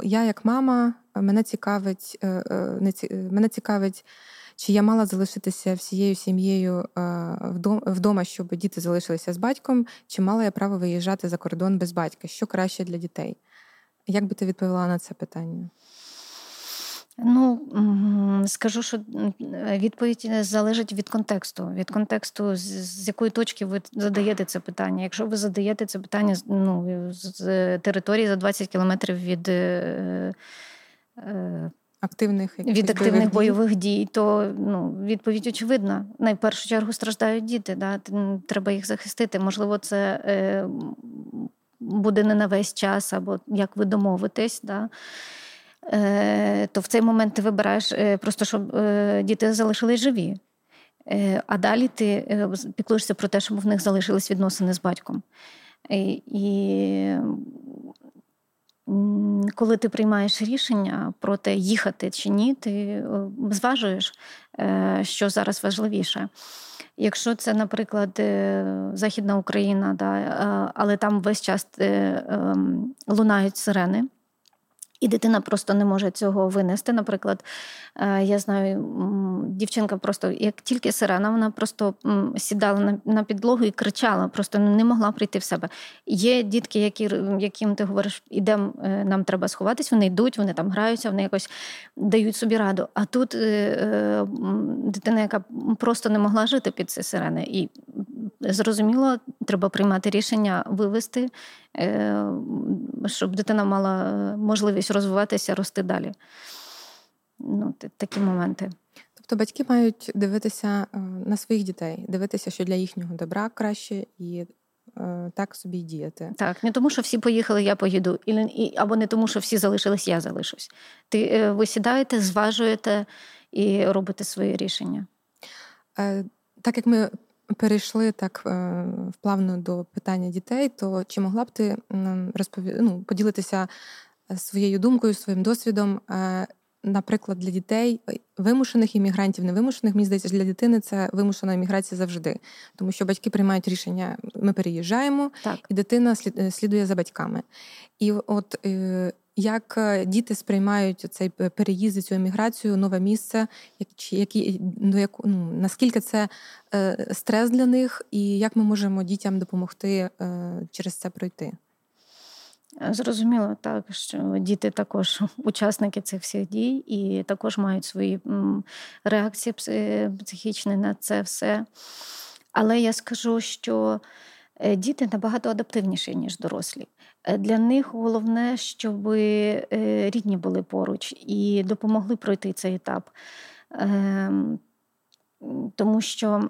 я, як мама, мене цікавить, мене цікавить чи я мала залишитися всією сім'єю вдома, щоб діти залишилися з батьком, чи мала я право виїжджати за кордон без батька? Що краще для дітей? Як би ти відповіла на це питання? Ну скажу, що відповідь залежить від контексту. Від контексту, з якої точки ви задаєте це питання. Якщо ви задаєте це питання ну, з території за 20 кілометрів від е, е, активних від активних бойових дій, дій то ну, відповідь очевидна. Найпершу чергу страждають діти. Да? Треба їх захистити. Можливо, це е, буде не на весь час, або як ви домовитесь. Да? Е, То в цей момент ти вибираєш е, просто, щоб е, діти залишились живі. А далі ти піклуєшся про те, щоб в них залишились відносини з батьком. І коли ти приймаєш рішення про те, їхати чи ні, ти зважуєш, що зараз важливіше. Якщо це, наприклад, Західна Україна, да, але там весь час ем, лунають сирени. І дитина просто не може цього винести. Наприклад, е, я знаю, дівчинка просто, як тільки сирена, вона просто сідала на підлогу і кричала, просто не могла прийти в себе. Є дітки, які, яким ти говориш, ідемо, е, нам треба сховатись, вони йдуть, вони там граються, вони якось дають собі раду. А тут е, дитина, яка просто не могла жити під ці сирени. І зрозуміло, треба приймати рішення вивести, щоб дитина мала можливість розвиватися, рости далі. Ну, Такі моменти. Тобто батьки мають дивитися е, на своїх дітей, дивитися, що для їхнього добра краще, і е, так собі діяти. Так, не тому, що всі поїхали, я поїду, і, або не тому, що всі залишились, я залишусь. Ти е, ви сідаєте, зважуєте і робите свої рішення. Так як ми перейшли так вплавно до питання дітей, то чи могла б ти розпові... ну, поділитися своєю думкою, своїм досвідом. Е, наприклад, для дітей е, вимушених іммігрантів, невимушених, мені здається, для дитини це вимушена імміграція завжди, тому що батьки приймають рішення: ми переїжджаємо, так. і дитина е, слідує за батьками. І от як діти сприймають цей переїзд, цю еміграцію, нове місце, які до яку ну наскільки це стрес для них, і як ми можемо дітям допомогти через це пройти? Зрозуміло, так що діти також учасники цих всіх дій і також мають свої реакції психічні на це все. Але я скажу, що е, діти набагато адаптивніші, ніж дорослі. Е, для них головне, щоб е, рідні були поруч і допомогли пройти цей етап. Ем, тому що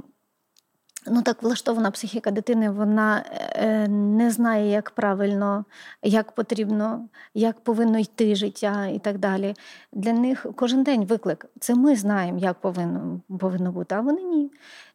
Ну, так влаштована психіка дитини, вона е, не знає, як правильно, як потрібно, як повинно йти життя і так далі. Для них кожен день виклик. Це ми знаємо, як повинно повинно бути, а вони ні.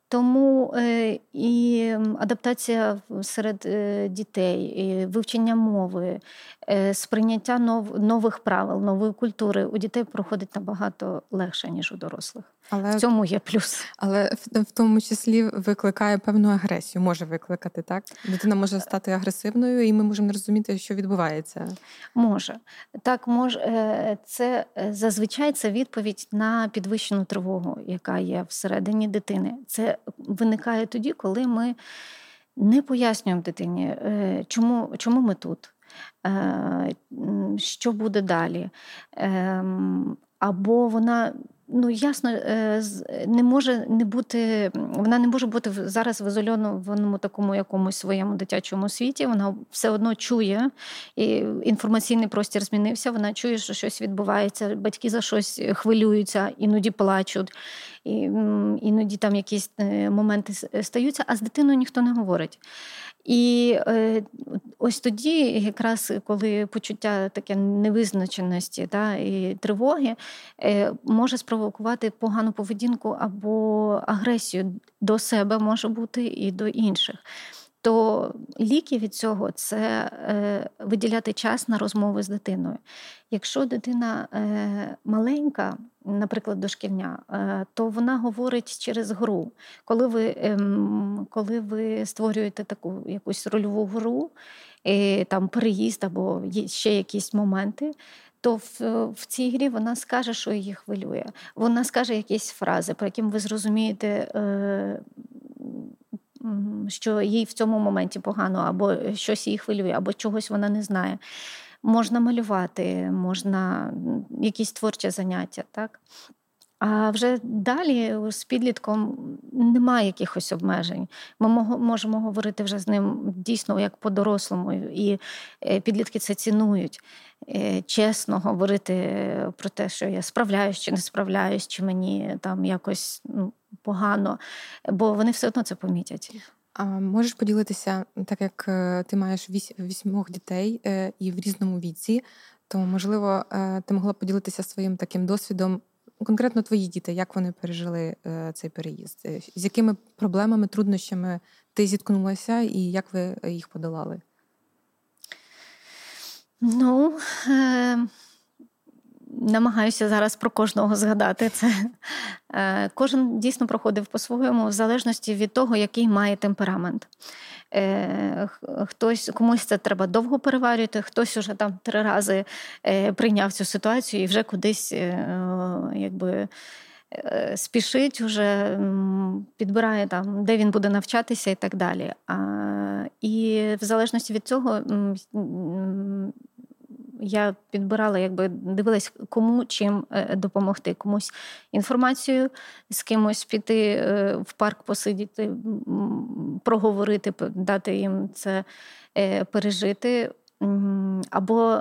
Тому е, і адаптація серед е, дітей, і вивчення мови, е, сприйняття нових правил, нової культури у дітей проходить набагато легше, ніж у дорослих. Але в цьому є плюс. Але в, в тому числі викликає певну агресію, може викликати, так? Дитина може стати агресивною, і ми можемо не розуміти, що відбувається. Може. Так, може, це зазвичай це відповідь на підвищену тривогу, яка є всередині дитини. Це виникає тоді, коли ми не пояснюємо дитині, е, чому, чому ми тут. Е, що буде далі? Ем, або вона ну ясно е, не може не бути, вона не може бути зараз в ізольованому такому якомусь своєму дитячому світі. Вона все одно чує, і інформаційний простір змінився. Вона чує, що щось відбувається. Батьки за щось хвилюються, іноді плачуть, і іноді там якісь е, моменти стаються, а з дитиною ніхто не говорить. І е, ось тоді, якраз коли почуття таке невизначеності та, і тривоги е, може спровокувати погану поведінку або агресію до себе може бути і до інших. То ліки від цього це е, виділяти час на розмови з дитиною. Якщо дитина е, маленька, наприклад, дошкільня, е, то вона говорить через гру. Коли ви е, коли ви створюєте таку якусь рольову гру, там переїзд або ще якісь моменти. То в, в цій грі вона скаже, що її хвилює. Вона скаже якісь фрази, про які ви зрозумієте, що їй в цьому моменті погано, або щось її хвилює, або чогось вона не знає. Можна малювати, можна якісь творчі заняття. так? А вже далі з підлітком немає якихось обмежень. Ми можемо говорити вже з ним дійсно як по-дорослому, і е, підлітки це цінують. Е, чесно говорити про те, що я справляюсь чи не справляюсь, чи мені там якось ну, погано, бо вони все одно це помітять. А можеш поділитися, так як е, ти маєш вісьмох дітей і в різному віці, то можливо ти могла поділитися своїм таким досвідом конкретно твої діти, як вони пережили е, цей переїзд? Е, з якими проблемами, труднощами ти зіткнулася і як ви їх подолали? Ну, е- намагаюся зараз про кожного згадати це. Е- Кожен дійсно проходив по-своєму, в залежності від того, який має темперамент. Е, хтось комусь це треба довго переварювати, хтось уже там три рази е, прийняв цю ситуацію і вже кудись е, якби. Спішить, уже підбирає там, де він буде навчатися і так далі. А, І в залежності від цього я підбирала, якби дивилась, кому чим е, допомогти, комусь інформацію, з кимось піти е, в парк, посидіти, проговорити, дати їм це е, пережити. Або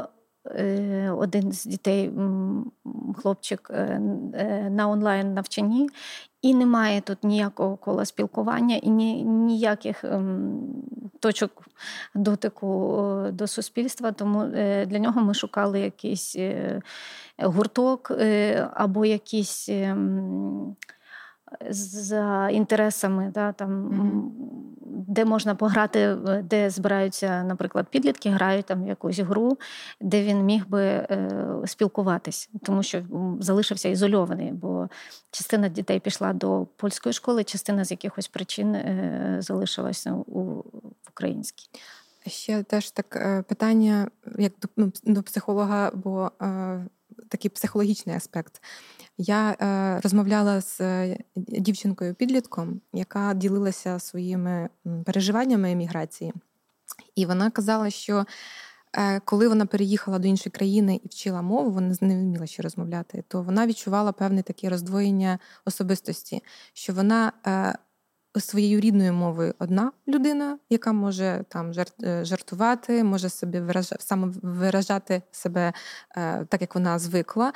один з дітей, хлопчик на онлайн навчанні, і немає тут ніякого кола спілкування і ні, ніяких ем, точок дотику е, до суспільства. Тому е, для нього ми шукали якийсь е, гурток або якісь. За інтересами, да, там, mm-hmm. де можна пограти, де збираються, наприклад, підлітки, грають там якусь гру, де він міг би е, спілкуватись, тому що залишився ізольований, бо частина дітей пішла до польської школи, частина з якихось причин е, залишилася у, в українській. Ще теж так е, питання, як до, ну, до психолога, бо е, такий психологічний аспект. Я е, розмовляла з е, дівчинкою-підлітком, яка ділилася своїми переживаннями еміграції. І вона казала, що е, коли вона переїхала до іншої країни і вчила мову, вона не вміла ще розмовляти, то вона відчувала певне таке роздвоєння особистості, що вона е, своєю рідною мовою одна людина, яка може там е, жартувати, може собі виражати, саме виражати себе е, так, як вона звикла.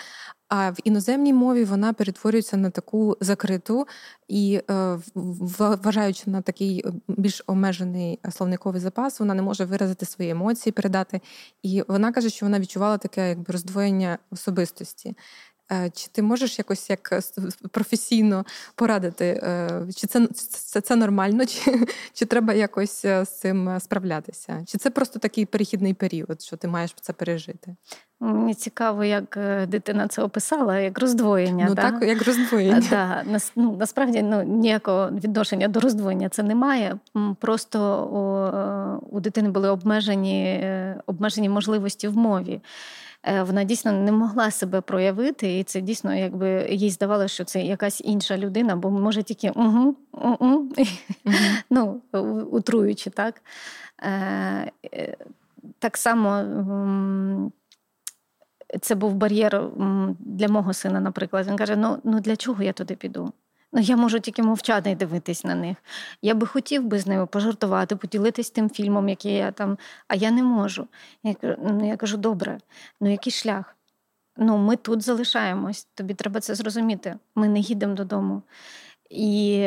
А в іноземній мові вона перетворюється на таку закриту і, е, вважаючи на такий більш обмежений словниковий запас, вона не може виразити свої емоції, передати. І вона каже, що вона відчувала таке якби роздвоєння особистості. Чи ти можеш якось як професійно порадити, чи це це, це нормально, чи чи треба якось з цим справлятися? Чи це просто такий перехідний період, що ти маєш це пережити? Мені цікаво, як е, дитина це описала, як роздвоєння. Ну да? так, як роздвоєння. Да. Ну, Насправді ну, ніякого відношення до роздвоєння це немає. Просто у, е, у дитини були обмежені, е, обмежені можливості в мові. Вона дійсно не могла себе проявити, і це дійсно, якби їй здавалося, що це якась інша людина, бо може тільки угу, угу, ну, утруючи, так. Так само це був бар'єр для мого сина, наприклад. Він каже: Ну ну для чого я туди піду? Ну, я можу тільки мовчати і дивитись на них. Я би хотів би з ними пожартувати, поділитись тим фільмом, який я там, а я не можу. Я ну, я кажу, добре, ну який шлях? Ну, ми тут залишаємось, тобі треба це зрозуміти. Ми не їдемо додому. І,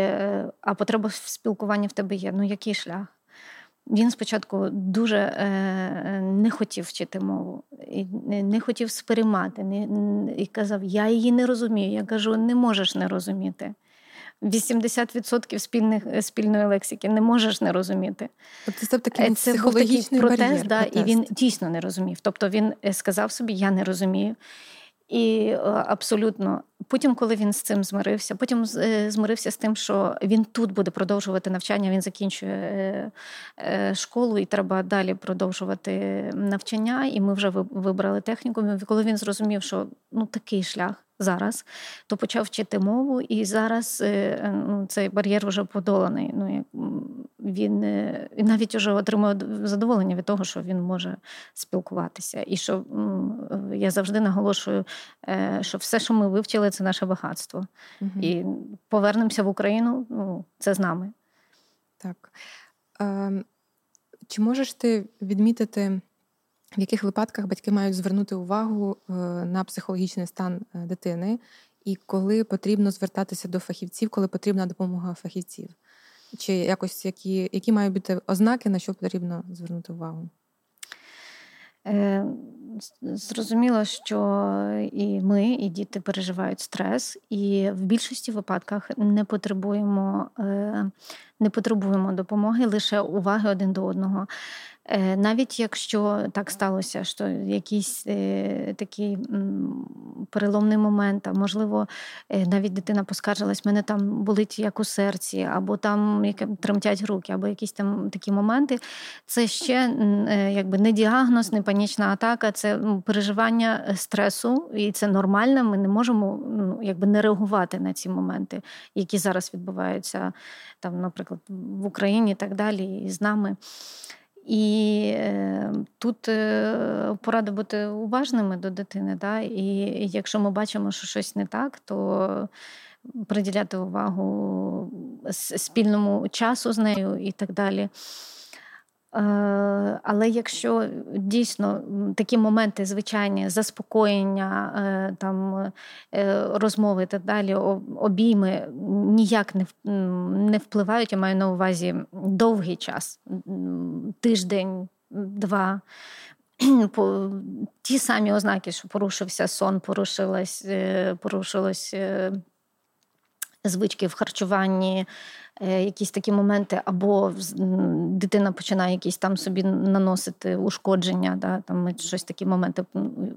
А потреба в спілкуванні в тебе є. Ну, який шлях? Він спочатку дуже е, не хотів вчити мову, і не хотів сприймати, не, і казав, я її не розумію. Я кажу, не можеш не розуміти. 80% спільних, спільної лексики не можеш не розуміти. Тобто це такий це був такий протест, бар'єр, да, протест. і він дійсно не розумів. Тобто він е, сказав собі, я не розумію. І е, абсолютно потім, коли він з цим змирився, потім е, змирився з тим, що він тут буде продовжувати навчання. Він закінчує е, школу, і треба далі продовжувати навчання. І ми вже вибрали техніку. Коли він зрозумів, що ну такий шлях зараз, то почав вчити мову, і зараз е, ну, цей бар'єр вже подоланий. Ну, Він е, він навіть вже отримує задоволення від того, що він може спілкуватися. І що я завжди наголошую, е, що все, що ми вивчили, це наше багатство. Угу. І повернемося в Україну, ну, це з нами. Так. Е, Чи можеш ти відмітити? В яких випадках батьки мають звернути увагу е, на психологічний стан е, дитини, і коли потрібно звертатися до фахівців, коли потрібна допомога фахівців? Чи якось які, які мають бути ознаки, на що потрібно звернути увагу? Е, зрозуміло, що і ми, і діти переживають стрес, і в більшості випадках не потребуємо не потребуємо допомоги, лише уваги один до одного. Е, навіть якщо так сталося, що якийсь е, такий переломний момент, а можливо, е, навіть дитина поскаржилась, мене там болить як у серці, або там тремтять руки, або якісь там такі моменти, це ще якби не діагноз, не панічна атака, це переживання стресу, і це нормально. Ми не можемо ну, якби не реагувати на ці моменти, які зараз відбуваються там, наприклад, в Україні і так далі, і з нами. І е, тут е, порада бути уважними до дитини. Да? І якщо ми бачимо, що щось не так, то приділяти увагу спільному часу з нею і так далі. Е, але якщо дійсно такі моменти звичайні заспокоєння, е, там е, розмови і так далі, обійми ніяк не впливають, я маю на увазі довгий час, тиждень, два. Ті самі ознаки, що порушився сон, порушилось, порушилось звички в харчуванні, Е, якісь такі моменти, або дитина починає якісь там собі наносити ушкодження, да, там щось такі моменти.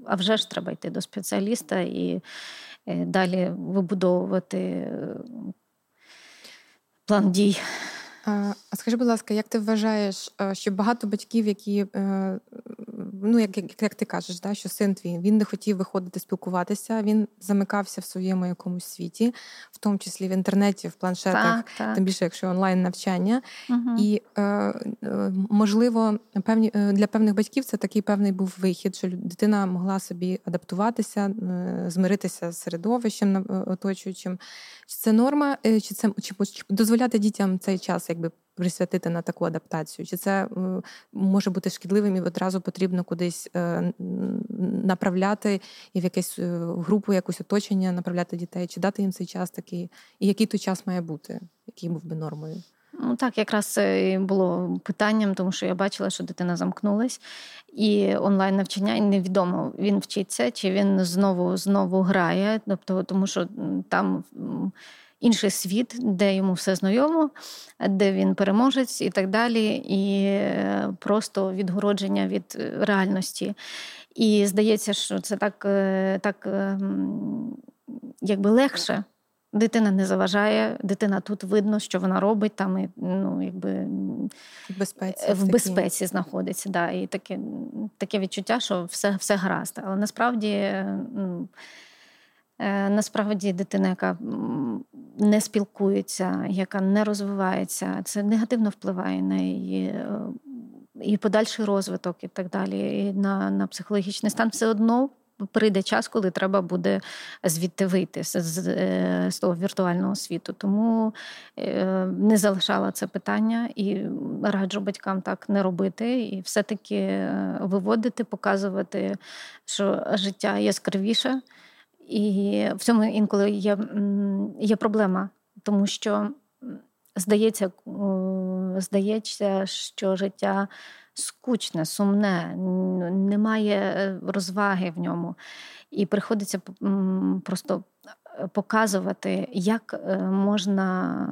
А вже ж треба йти до спеціаліста і е, далі вибудовувати е, план дій. А скажи, будь ласка, як ти вважаєш, що багато батьків, які ну як як, як ти кажеш, да, що син твій він не хотів виходити спілкуватися, він замикався в своєму якомусь світі, в тому числі в інтернеті, в планшетах, так, так. тим більше, якщо онлайн навчання. Угу. І е, е, можливо, певні е, для певних батьків це такий певний був вихід, що дитина могла собі адаптуватися, е, змиритися з середовищем оточуючим. Чи це норма, чи це чи, чи дозволяти дітям цей час якби присвятити на таку адаптацію? Чи це може бути шкідливим і одразу потрібно кудись е, направляти і в якусь е, групу, якусь оточення направляти дітей, чи дати їм цей час такий? І який той час має бути, який був би нормою? Ну так, якраз це було питанням, тому що я бачила, що дитина замкнулась, і онлайн навчання і невідомо він вчиться, чи він знову знову грає, тобто, тому що там. Інший світ, де йому все знайомо, де він переможець і так далі, і е, просто відгородження від е, реальності. І здається, що це так е, так якби легше. Дитина не заважає, дитина тут видно, що вона робить, там і, ну, якби в безпеці в безпеці знаходиться. Да, І таке таке відчуття, що все все гаразд. Але насправді ну, насправді дитина, яка не спілкується, яка не розвивається, це негативно впливає на її і подальший розвиток, і так далі, і на, на психологічний стан все одно. Прийде час, коли треба буде звідти вийти з, з, е, з того віртуального світу. Тому е, не залишала це питання і раджу батькам так не робити, і все-таки е, виводити, показувати, що життя яскравіше. І в цьому інколи є, є проблема, тому що здається, здається, що життя скучне, сумне, немає е, розваги в ньому. І приходиться просто е, показувати, як е, можна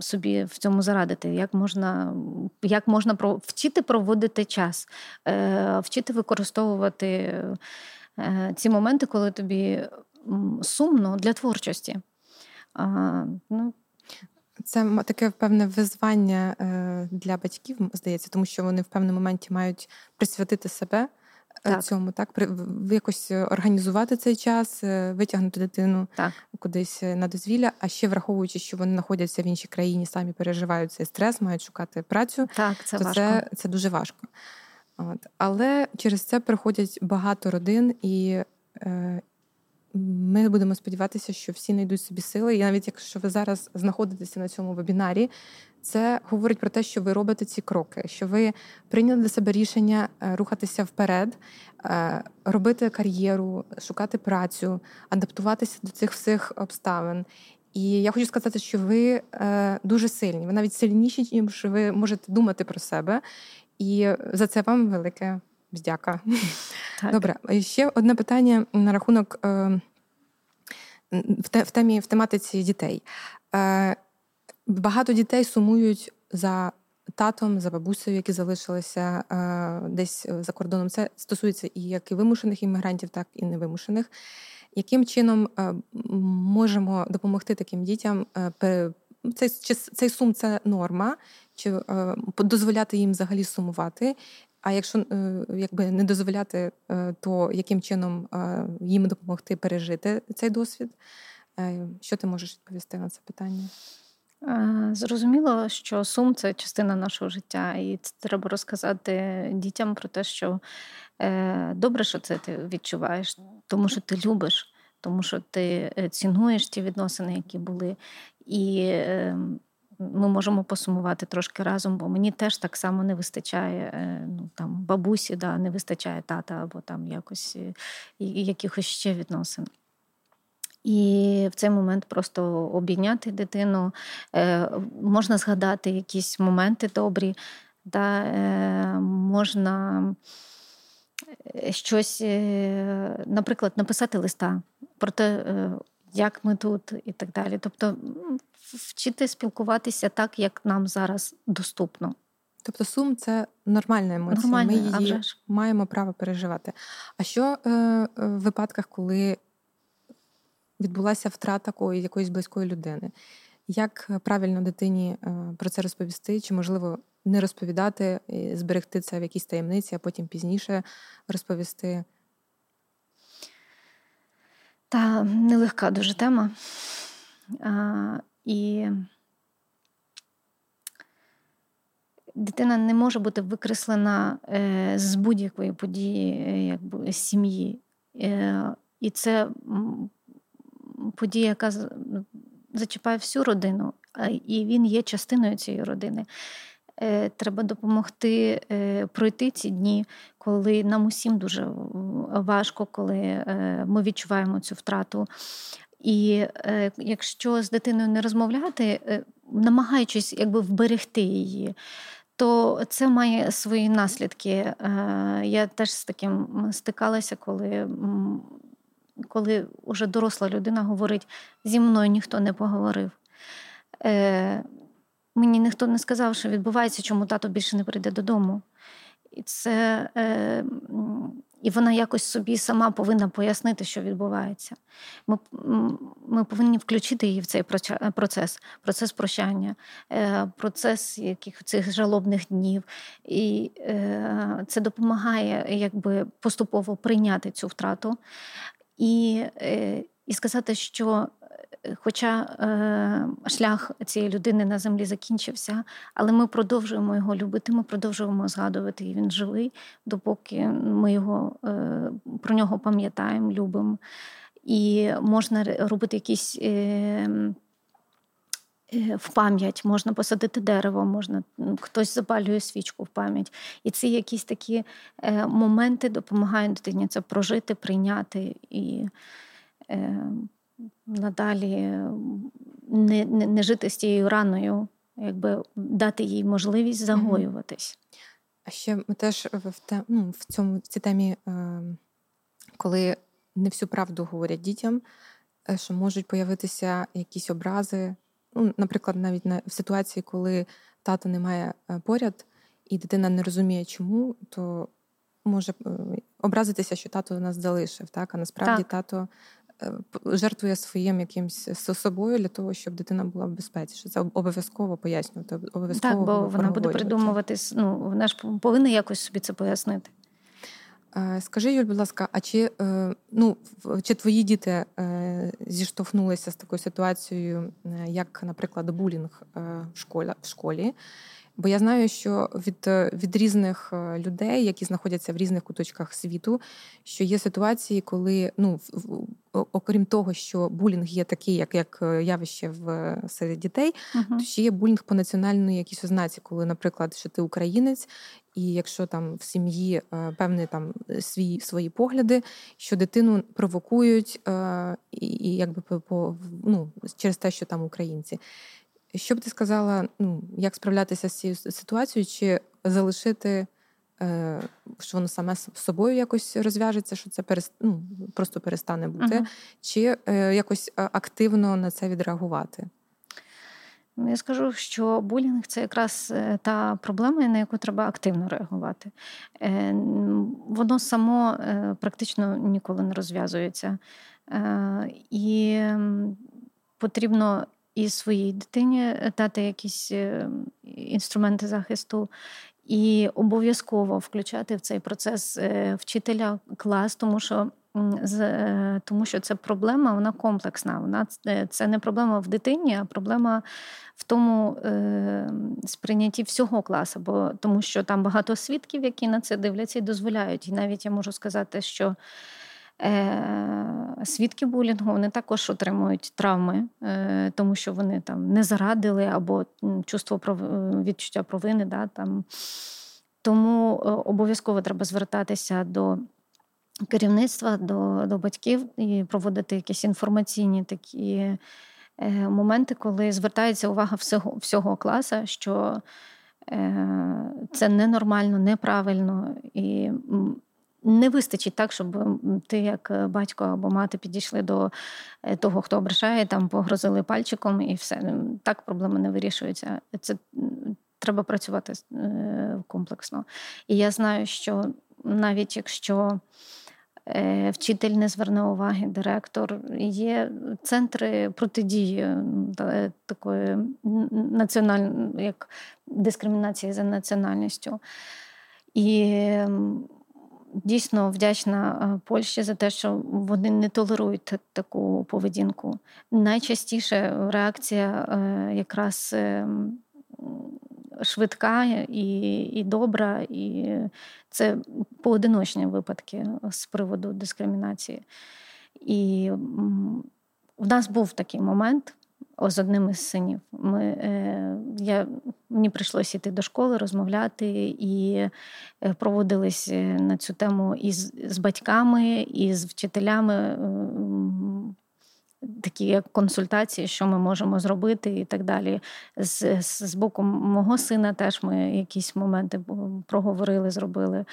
собі в цьому зарадити, як можна як можна вчити проводити час, вчити використовувати ці моменти, коли тобі сумно для творчості. Ну, це таке певне визвання е, для батьків, здається, тому що вони в певному моменті мають присвятити себе е, так. цьому, так якось організувати цей час, е, витягнути дитину так. кудись на дозвілля. А ще враховуючи, що вони знаходяться в іншій країні, самі переживають цей стрес, мають шукати працю. Так, це то важко. це, це дуже важко. От. Але через це приходять багато родин і. Ми будемо сподіватися, що всі знайдуть собі сили. І навіть якщо ви зараз знаходитеся на цьому вебінарі, це говорить про те, що ви робите ці кроки, що ви прийняли для себе рішення е, рухатися вперед, е, робити кар'єру, шукати працю, адаптуватися до цих всіх обставин. І я хочу сказати, що ви е, дуже сильні. Ви навіть сильніші, ніж ви можете думати про себе. І за це вам велике Так. Добре, ще одне питання на рахунок е, в темі в тематиці дітей. Е, багато дітей сумують за татом, за бабусею, які залишилися е, десь за кордоном. Це стосується і як і вимушених іммігрантів, так і невимушених. Яким чином можемо допомогти таким дітям? Цей цей сум це норма, чи дозволяти їм взагалі сумувати? А якщо е, якби не дозволяти, е, то яким чином е, їм допомогти пережити цей досвід? Що ти можеш відповісти на це питання? Зрозуміло, що сум це частина нашого життя, і це треба розказати дітям про те, що добре, що це ти відчуваєш, тому що ти любиш, тому що ти цінуєш ті відносини, які були. І ем, ми можемо посумувати трошки разом, бо мені теж так само не вистачає е, ну, там, бабусі, да, не вистачає тата або там якось е, якихось ще відносин. І в цей момент просто обійняти дитину, е, можна згадати якісь моменти добрі, да, можна щось, наприклад, написати листа про те, е, як ми тут, і так далі. Тобто вчити спілкуватися так, як нам зараз доступно. Тобто сум це нормальна емоція. Нормальна, Ми її маємо право переживати. А що е, е, в випадках, коли відбулася втрата якоїсь близької людини? Як правильно дитині е, про це розповісти? Чи можливо не розповідати, зберегти це в якійсь таємниці, а потім пізніше розповісти? Та нелегка дуже тема. А, І дитина не може бути викреслена е, з будь-якої події е, якби, сім'ї. Е, І це подія, яка зачіпає всю родину, і він є частиною цієї родини. Е, треба допомогти е, пройти ці дні, коли нам усім дуже важко, коли е, ми відчуваємо цю втрату. І якщо з дитиною не розмовляти, намагаючись якби вберегти її. То це має свої наслідки. Я теж з таким стикалася, коли коли вже доросла людина говорить: зі мною ніхто не поговорив. Мені ніхто не сказав, що відбувається, чому тато більше не прийде додому. І це, е, і вона якось собі сама повинна пояснити, що відбувається. Ми ми повинні включити її в цей процес, процес прощання, е, процес яких цих жалобних днів. І е, це допомагає якби поступово прийняти цю втрату і, е, і сказати, що Хоча е, шлях цієї людини на землі закінчився, але ми продовжуємо його любити, ми продовжуємо згадувати, і він живий, допоки ми його е, про нього пам'ятаємо, любимо. І можна робити якісь. Е, е, в пам'ять можна посадити дерево, можна хтось запалює свічку в пам'ять. І ці якісь такі е, моменти допомагають дитині це прожити, прийняти і е, надалі не, не, не жити з тією раною, якби дати їй можливість загоюватись. А ще ми теж в те, ну, в цьому в цій темі, е, коли не всю правду говорять дітям, е, що можуть появитися якісь образи. Ну, Наприклад, навіть на, в ситуації, коли тата немає е, поряд, і дитина не розуміє, чому, то може образитися, що тато нас залишив. Так? А насправді так. тато жертвує своїм якимсь собою для того, щоб дитина була в безпеці. Це обов'язково пояснювати. Обов'язково так, бо вона буде придумувати, ну вона ж повинна якось собі це пояснити. Е, скажи, Юль, будь ласка, а чи е, ну, чи твої діти зіштовхнулися з такою ситуацією, як, наприклад, булінг в школі? в школі? Бо я знаю, що від е, від різних е, людей, які знаходяться в різних куточках світу, що є ситуації, коли ну окрім того, що булінг є такий, як як е, явище в серед дітей, uh-huh. то ще є булінг по національній якійсь ознаці, коли, наприклад, що ти українець, і якщо там в сім'ї певні там свої свої погляди, що дитину провокують, і, і якби по ну, через те, що там українці. Що б ти сказала, ну, як справлятися з цією ситуацією, чи залишити, е, що воно саме з собою якось розв'яжеться, що це перест... ну, просто перестане бути, uh чи е, якось е, активно на це відреагувати? Ну, я скажу, що булінг це якраз е, та проблема, на яку треба активно реагувати. Е, воно само практично ніколи не розв'язується. І потрібно і своїй дитині е, дати якісь е, інструменти захисту, і обов'язково включати в цей процес е, вчителя клас, тому що. Тому що це проблема, вона комплексна. Вона це не проблема в дитині, а проблема в тому е, сприйнятті всього класу, бо тому що там багато свідків, які на це дивляться і дозволяють. І навіть я можу сказати, що свідки булінгу вони також отримують травми, е, тому що вони там не зарадили або чувство відчуття провини. Да, там. Тому е, обов'язково треба звертатися до керівництва, до до батьків і проводити якісь інформаційні такі моменти, коли звертається увага всього всього класу, що це ненормально, неправильно. І не вистачить так, щоб ти, як е, батько або мати, підійшли до е, того, хто ображає, там погрозили пальчиком, і все. Так проблема не вирішується. Це треба працювати е, комплексно. І я знаю, що навіть якщо вчитель не зверне уваги, директор, є центри протидії такої національної як дискримінації за національністю. І дійсно вдячна е, Польщі за те, що вони не толерують таку поведінку. Найчастіше реакція е, якраз е, швидка і і добра, і це поодиночні випадки з приводу дискримінації. І в нас був такий момент з одним із синів. Ми, е, я, Мені прийшлося йти до школи, розмовляти, і е, проводились е, на цю тему і з, з батьками, і з вчителями. такі як консультації, що ми можемо зробити, і так далі. З, з боку мого сина теж ми якісь моменти проговорили, зробили.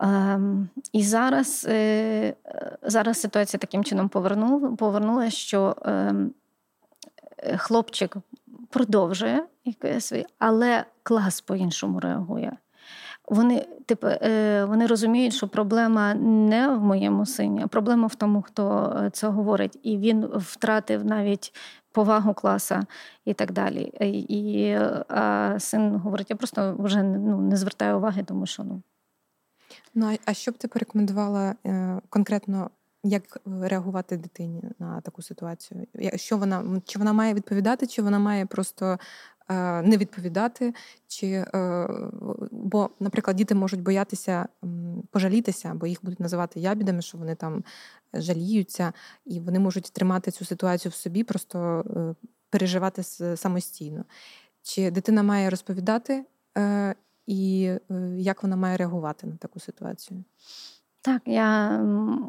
Ем, і зараз е, зараз ситуація таким чином повернула, повернулася, що ем, хлопчик продовжує свій, але клас по-іншому реагує. Вони типу, е, вони розуміють, що проблема не в моєму сині, а проблема в тому, хто е, це говорить. І він втратив навіть повагу класа і так далі. І а син говорить: я просто вже ну, не звертаю уваги, тому що ну. Ну а що б ти порекомендувала е, конкретно, як реагувати дитині на таку ситуацію? Що вона чи вона має відповідати, чи вона має просто Е, не відповідати, чи е, бо, наприклад, діти можуть боятися пожалітися, бо їх будуть називати ябідами, що вони там жаліються, і вони можуть тримати цю ситуацію в собі, просто е, переживати самостійно. Чи дитина має розповідати, і як вона має реагувати на таку ситуацію? Так, я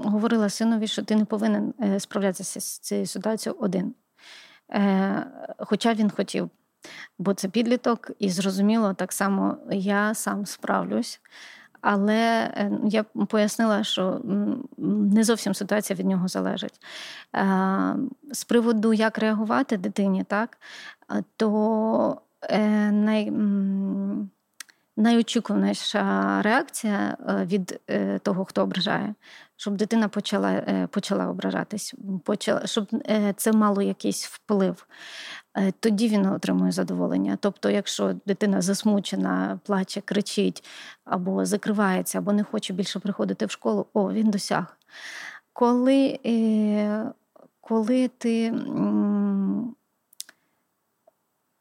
говорила синові, що ти не повинен справлятися з цією ситуацією один. Хоча він хотів бо це підліток, і зрозуміло, так само я сам справлюсь. Але е, я пояснила, що не зовсім ситуація від нього залежить. Е, з приводу, як реагувати дитині, так, то е, най, найочікуваніша реакція від того, хто ображає, щоб дитина почала почала ображатись, почала, щоб це мало якийсь вплив. Е, тоді він отримує задоволення. Тобто, якщо дитина засмучена, плаче, кричить, або закривається, або не хоче більше приходити в школу, о, він досяг. Коли е, коли ти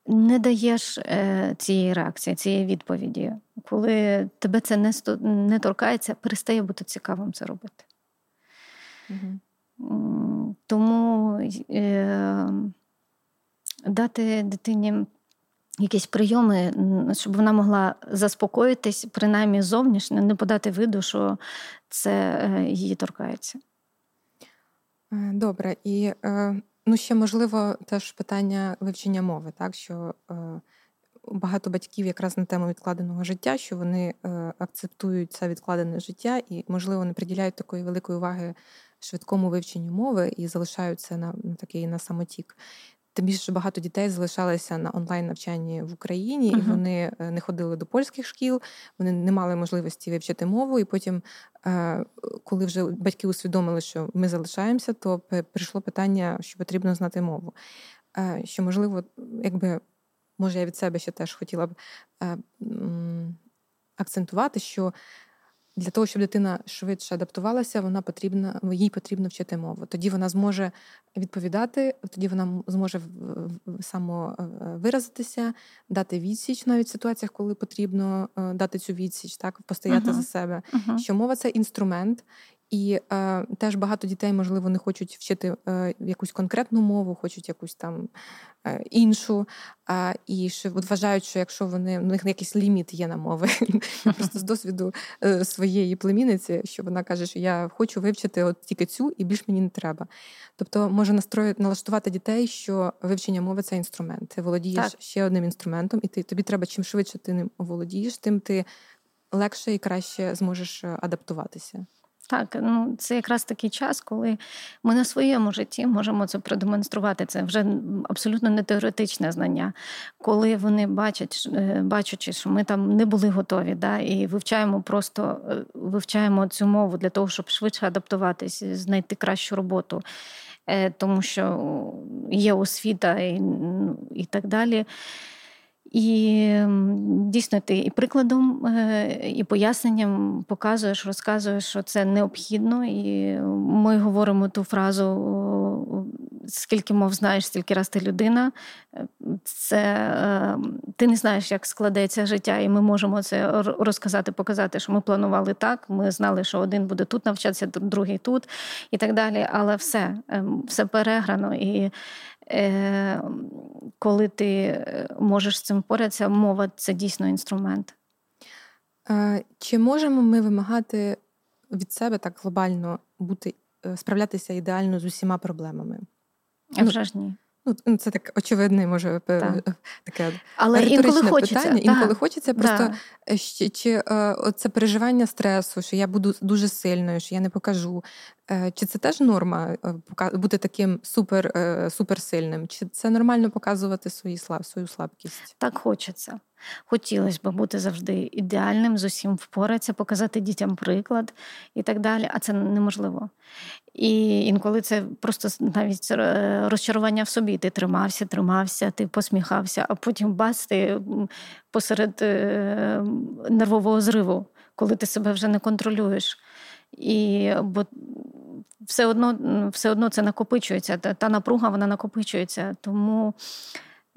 не даєш е, цієї реакції, цієї відповіді, коли тебе це не не торкається, перестає бути цікавим це робити. Угу. Тому дати дитині якісь прийоми, щоб вона могла заспокоїтись, принаймні зовнішньо, не подати виду, що це е, її торкається. Е, добре. І е, ну, ще можливо теж питання вивчення мови, так що багато батьків якраз на тему відкладеного життя, що вони акцептують це відкладене життя і, можливо, не приділяють такої великої уваги швидкому вивченню мови і залишаються на, на такий на самотік. Тим більше багато дітей залишалися на онлайн навчанні в Україні, uh-huh. і вони е, не ходили до польських шкіл, вони не мали можливості вивчити мову. І потім, е, коли вже батьки усвідомили, що ми залишаємося, то прийшло питання, що потрібно знати мову. Е, що можливо, якби може я від себе ще теж хотіла б акцентувати, що для того, щоб дитина швидше адаптувалася, вона потрібна, їй потрібно вчити мову. Тоді вона зможе відповідати, тоді вона зможе самовиразитися, е, дати відсіч навіть в ситуаціях, коли потрібно е, дати цю відсіч, так постояти uh-huh. за себе. Uh-huh. Що мова це інструмент, і е, теж багато дітей, можливо, не хочуть вчити е, якусь конкретну мову, хочуть якусь там е, іншу. Е, і що вважають, що якщо вони у них якийсь ліміт є на мови, просто з досвіду е, своєї племінниці, що вона каже, що я хочу вивчити от тільки цю, і більш мені не треба. Тобто може настроїти налаштувати дітей, що вивчення мови це інструмент. Ти володієш так. ще одним інструментом, і ти тобі треба чим швидше ти ним володієш, тим ти легше і краще зможеш е, адаптуватися. Так, ну це якраз такий час, коли ми на своєму житті можемо це продемонструвати. Це вже абсолютно не теоретичне знання. Коли вони бачать, е, бачачи, що ми там не були готові, да, і вивчаємо просто е, вивчаємо цю мову для того, щоб швидше адаптуватись, знайти кращу роботу, е, тому що є освіта і, і так далі. І дійсно ти і прикладом, е, і поясненням показуєш, розказуєш, що це необхідно. І ми говоримо ту фразу: скільки мов знаєш, стільки раз ти людина. Це е, ти не знаєш, як складеться життя, і ми можемо це розказати, показати, що ми планували так. Ми знали, що один буде тут навчатися, другий тут, і так далі. Але все, ем, все переграно. І Е, коли ти е, можеш з цим впоратися, мова це дійсно інструмент. Чи можемо ми вимагати від себе так глобально бути, е, справлятися ідеально з усіма проблемами? Я вже ж ні. Ну, Це так очевидне, може, так. таке Але інколи хочеться. питання. Інколи хочеться просто е, чи, чи е, це переживання стресу, що я буду дуже сильною, що я не покажу. Е, чи це теж норма бути таким супер, суперсильним? Чи це нормально показувати свої слаб, свою слабкість? Так хочеться. Хотілося б бути завжди ідеальним, з усім впоратися, показати дітям приклад і так далі, а це неможливо. І інколи це просто навіть розчарування в собі. Ти тримався, тримався, ти посміхався, а потім бас, ти посеред е, нервового зриву, коли ти себе вже не контролюєш. І бо все одно все одно це накопичується. Та, та напруга вона накопичується. Тому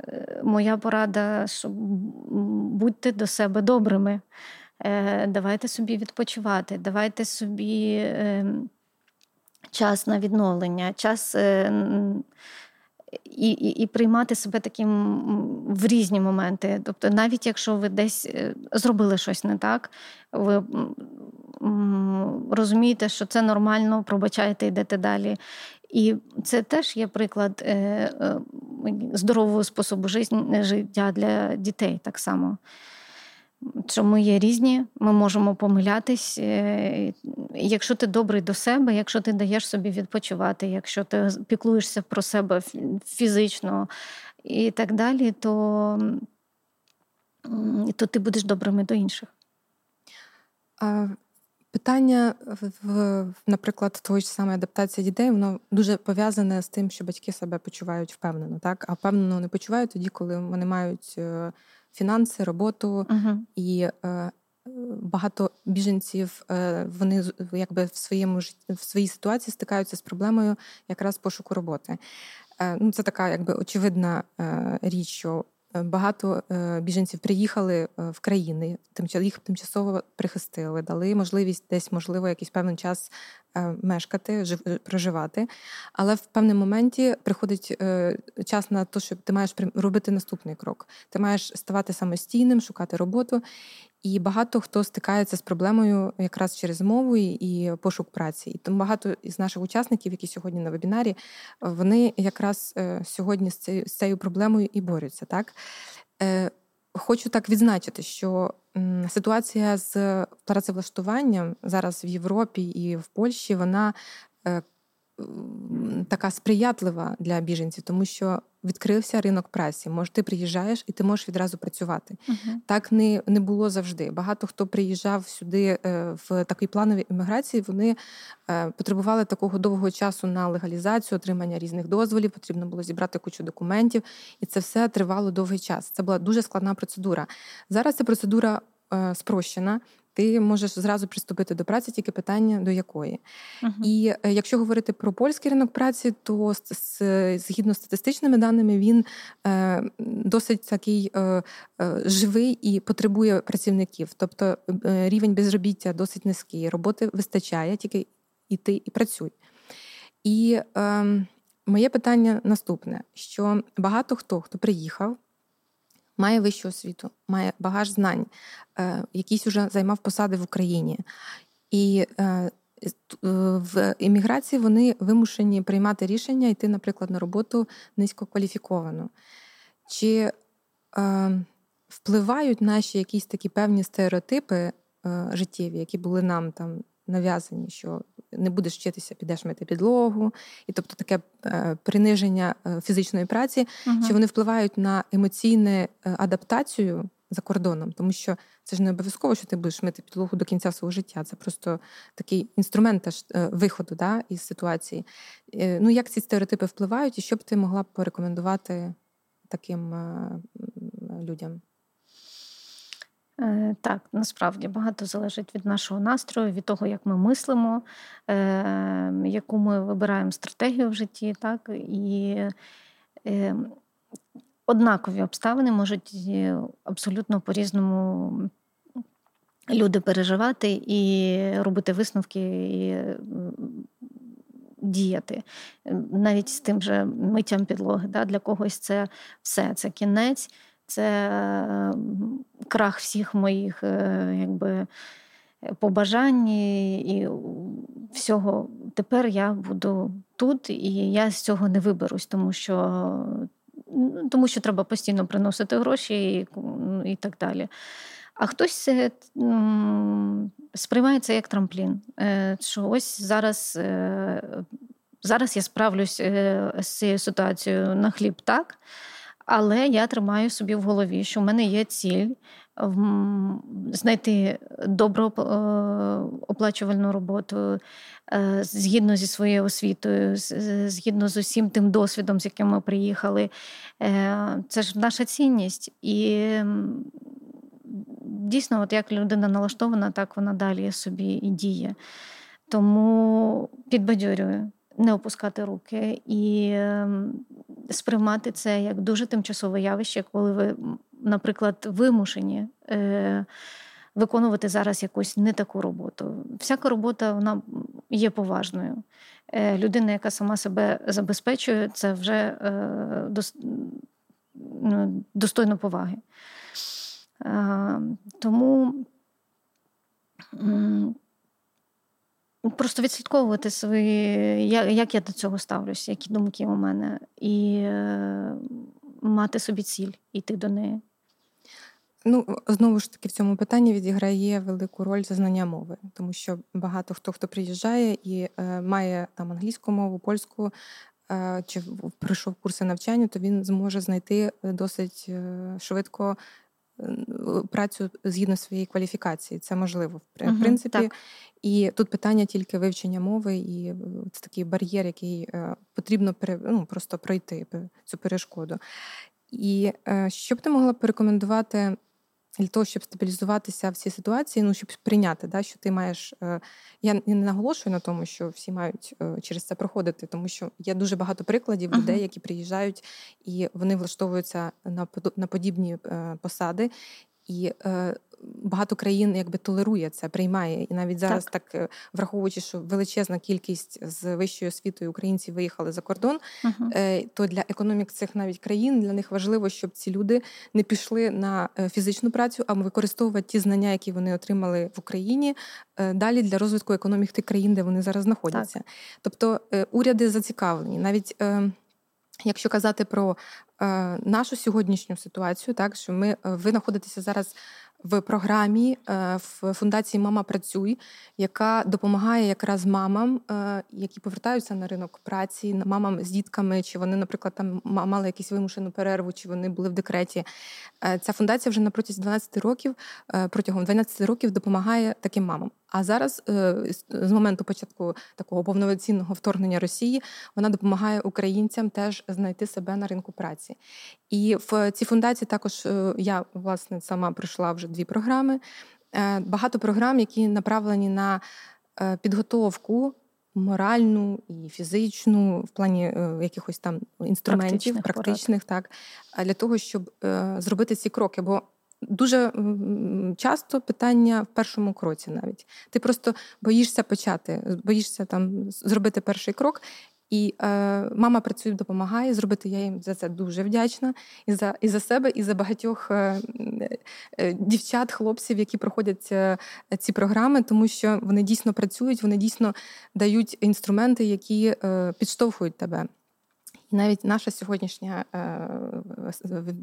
е, моя порада, що будьте до себе добрими, е, давайте собі відпочивати, давайте собі. Час на відновлення, час е, і, і, і приймати себе таким в різні моменти. Тобто, навіть якщо ви десь е, зробили щось не так, ви розумієте, що це нормально, пробачаєте, йдете далі. І це теж є приклад е, здорового способу життя для дітей так само що ми є різні, ми можемо помилятись. Е, якщо ти добрий до себе, якщо ти даєш собі відпочивати, якщо ти піклуєшся про себе фізично і так далі, то, то ти будеш добрими до інших. Питання, наприклад, тої ж адаптації дітей, воно дуже пов'язане з тим, що батьки себе почувають впевнено, так? А впевнено не почувають тоді, коли вони мають е, фінанси, роботу uh і е, багато біженців е, вони якби в своєму в своїй ситуації стикаються з проблемою якраз пошуку роботи. Е, ну, Це така якби очевидна е, річ, що Багато е, біженців приїхали е, в країни, їх тимчасово прихистили, дали можливість десь, можливо, якийсь певний час е, мешкати, проживати. Але в певному моменті приходить час на те, що ти маєш робити наступний крок. Ти маєш ставати самостійним, шукати роботу. І багато хто стикається з проблемою якраз через мову і пошук праці. І тому багато із наших учасників, які сьогодні на вебінарі, вони якраз е, сьогодні з цією, проблемою і борються. Так? Е, хочу так відзначити, що ситуація з працевлаштуванням зараз в Європі і в Польщі вона е, така сприятлива для біженців, тому що відкрився ринок праці. Може, ти приїжджаєш і ти можеш відразу працювати. Uh-huh. Так не не було завжди. Багато хто приїжджав сюди е, в такій плановій імміграції. Вони е, потребували такого довгого часу на легалізацію, отримання різних дозволів. Потрібно було зібрати кучу документів, і це все тривало довгий час. Це була дуже складна процедура. Зараз ця процедура е, спрощена ти можеш зразу приступити до праці, тільки питання до якої. Uh-huh. І е, якщо говорити про польський ринок праці, то згідно з статистичними даними, він е, досить такий е, живий і потребує працівників. Тобто рівень безробіття досить низький, роботи вистачає, тільки йти і працюй. І е, моє питання наступне: що багато хто, хто приїхав має вищу освіту, має багаж знань, е, якийсь уже займав посади в Україні. І е, в імміграції вони вимушені приймати рішення йти, наприклад, на роботу низькокваліфіковану. Чи е, впливають наші якісь такі певні стереотипи е, життєві, які були нам там нав'язані, що не будеш вчитися, підеш мити підлогу, і тобто таке е, приниження е, фізичної праці, uh що вони впливають на емоційну е, адаптацію за кордоном, тому що це ж не обов'язково, що ти будеш мити підлогу до кінця свого життя. Це просто такий інструмент теж виходу да, із ситуації. Ну як ці стереотипи впливають, і що б ти могла б порекомендувати таким людям? Е, так, насправді багато залежить від нашого настрою, від того, як ми мислимо, е, яку ми вибираємо стратегію в житті, так і е, однакові обставини можуть абсолютно по-різному люди переживати і робити висновки і діяти. Навіть з тим же миттям підлоги. Да? Для когось це все, це кінець це крах всіх моїх е, якби, побажань і всього, тепер я буду тут, і я з цього не виберусь, тому що тому що треба постійно приносити гроші і, і так далі. А хтось сприймає це як трамплін. Е, що ось зараз е, зараз я справлюсь з цією ситуацією на хліб так, але я тримаю собі в голові, що в мене є ціль знайти добру оплачувальну роботу згідно зі своєю освітою, згідно з усім тим досвідом, з яким ми приїхали. Це ж наша цінність. І дійсно, от як людина налаштована, так вона далі собі і діє. Тому підбадьорюю. Не опускати руки і сприймати це як дуже тимчасове явище, коли ви, наприклад, вимушені е, виконувати зараз якусь не таку роботу. Всяка робота вона є поважною. Е, Людина, яка сама себе забезпечує, це вже е, ну, достойно поваги. Тому просто відслідковувати свої, як я до цього ставлюся, які думки у мене, і е, мати собі ціль йти до неї. Ну, знову ж таки, в цьому питанні відіграє велику роль зазнання мови, тому що багато хто хто приїжджає і е, має там англійську мову, польську е, чи пройшов курси навчання, то він зможе знайти досить е, швидко працю згідно своєї кваліфікації. Це можливо в принципі. Так. І тут питання тільки вивчення мови, і це такий бар'єр, який е, потрібно ну, просто пройти цю перешкоду. І е, що б ти могла порекомендувати для того, щоб стабілізуватися в цій ситуації, ну щоб прийняти, да, що ти маєш. Е, я не наголошую на тому, що всі мають е, через це проходити, тому що є дуже багато прикладів uh-huh. людей, які приїжджають і вони влаштовуються на на подібні е, посади. І багато країн якби толерує це, приймає. І навіть зараз, так, так е, враховуючи, що величезна кількість з вищою освітою українців виїхали за кордон, uh-huh. то для економік цих навіть країн для них важливо, щоб ці люди не пішли на е, фізичну працю, а використовувати ті знання, які вони отримали в Україні, далі для розвитку економік тих країн, де вони зараз знаходяться. Так. Тобто уряди зацікавлені навіть. Якщо казати про е, нашу сьогоднішню ситуацію, так що ми ви знаходитеся зараз в програмі е, в фундації Мама працюй, яка допомагає якраз мамам, е, які повертаються на ринок праці, мамам з дітками, чи вони, наприклад, там мали якусь вимушену перерву, чи вони були в декреті. Е, ця фундація вже на протязі 12 років, протягом 12 років допомагає таким мамам. А зараз, з моменту початку такого повноцінного вторгнення Росії, вона допомагає українцям теж знайти себе на ринку праці. І в цій фундації також я власне сама пройшла вже дві програми. Е, багато програм, які направлені на е, підготовку моральну і фізичну, в плані е, якихось там інструментів, практичних, практичних так, для того, щоб зробити ці кроки. Бо Дуже часто питання в першому кроці навіть. Ти просто боїшся почати, боїшся там зробити перший крок, і е, мама працює, допомагає зробити. Я їм за це дуже вдячна і за і за себе, і за багатьох е, е, дівчат, хлопців, які проходять е, ці програми, тому що вони дійсно працюють, вони дійсно дають інструменти, які е, підштовхують тебе. І навіть наша сьогоднішня е,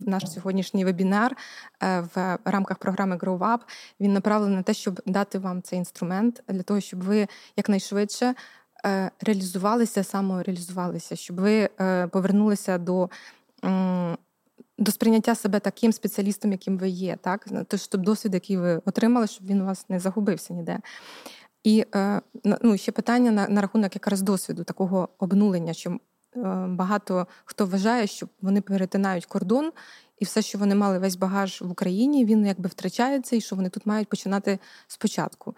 наш сьогоднішній вебінар в рамках програми Grow Up, він направлений на те, щоб дати вам цей інструмент для того, щоб ви якнайшвидше Е, реалізувалися, самореалізувалися, щоб ви е, повернулися до до сприйняття себе таким спеціалістом, яким ви є, так? Тож, щоб досвід, який ви отримали, щоб він у вас не загубився ніде. І е, ну, ще питання на, на рахунок якраз досвіду, такого обнулення, що багато хто вважає, що вони перетинають кордон, і все, що вони мали весь багаж в Україні, він якби втрачається, і що вони тут мають починати спочатку.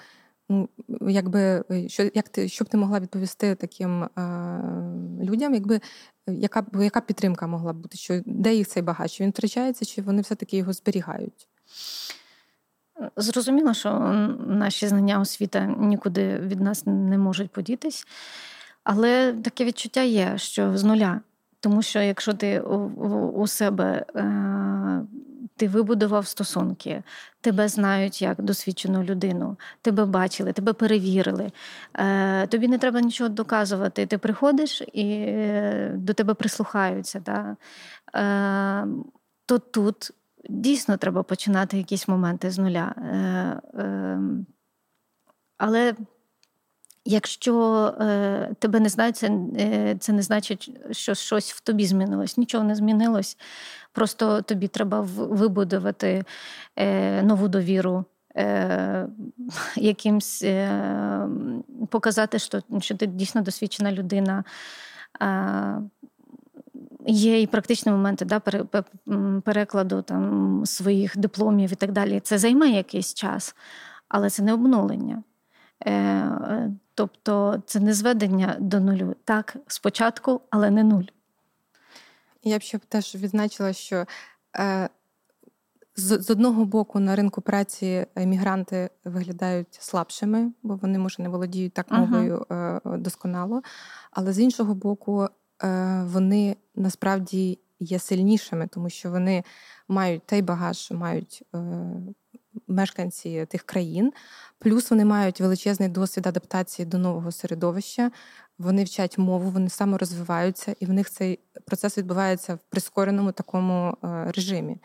Ну, якби е, що як ти що б ти могла відповісти таким е, людям, якби яка яка підтримка могла бути? Що де їх цей багаж? Чи Він втрачається, чи вони все-таки його зберігають? Зрозуміло, що наші знання освіта нікуди від нас не можуть подітись, але таке відчуття є, що з нуля Тому що якщо ти у, себе е, ти вибудував стосунки, тебе знають як досвідчену людину, тебе бачили, тебе перевірили. Е, Тобі не треба нічого доказувати. Ти приходиш і е, до тебе прислухаються. Да? То тут дійсно треба починати якісь моменти з нуля. Е, е, Але Якщо е, тебе не знають, це, е, це не значить, що щось в тобі змінилось. Нічого не змінилось. Просто тобі треба вибудувати е, нову довіру, е, якимсь е, показати, що, що ти дійсно досвідчена людина. Є і практичні моменти да, перекладу там, своїх дипломів і так далі. Це займе якийсь час, але це не обнулення. Е, тобто це не зведення до нулю. Так, спочатку, але не нуль. Я б ще теж відзначила, що е, з, одного боку на ринку праці мігранти виглядають слабшими, бо вони може не володіють так мовою uh-huh. досконало. Але з іншого боку, е, вони насправді є сильнішими, тому що вони мають той багаж, мають е, мешканці тих країн, плюс вони мають величезний досвід адаптації до нового середовища. Вони вчать мову, вони саморозвиваються, і в них цей процес відбувається в прискореному такому е, режимі.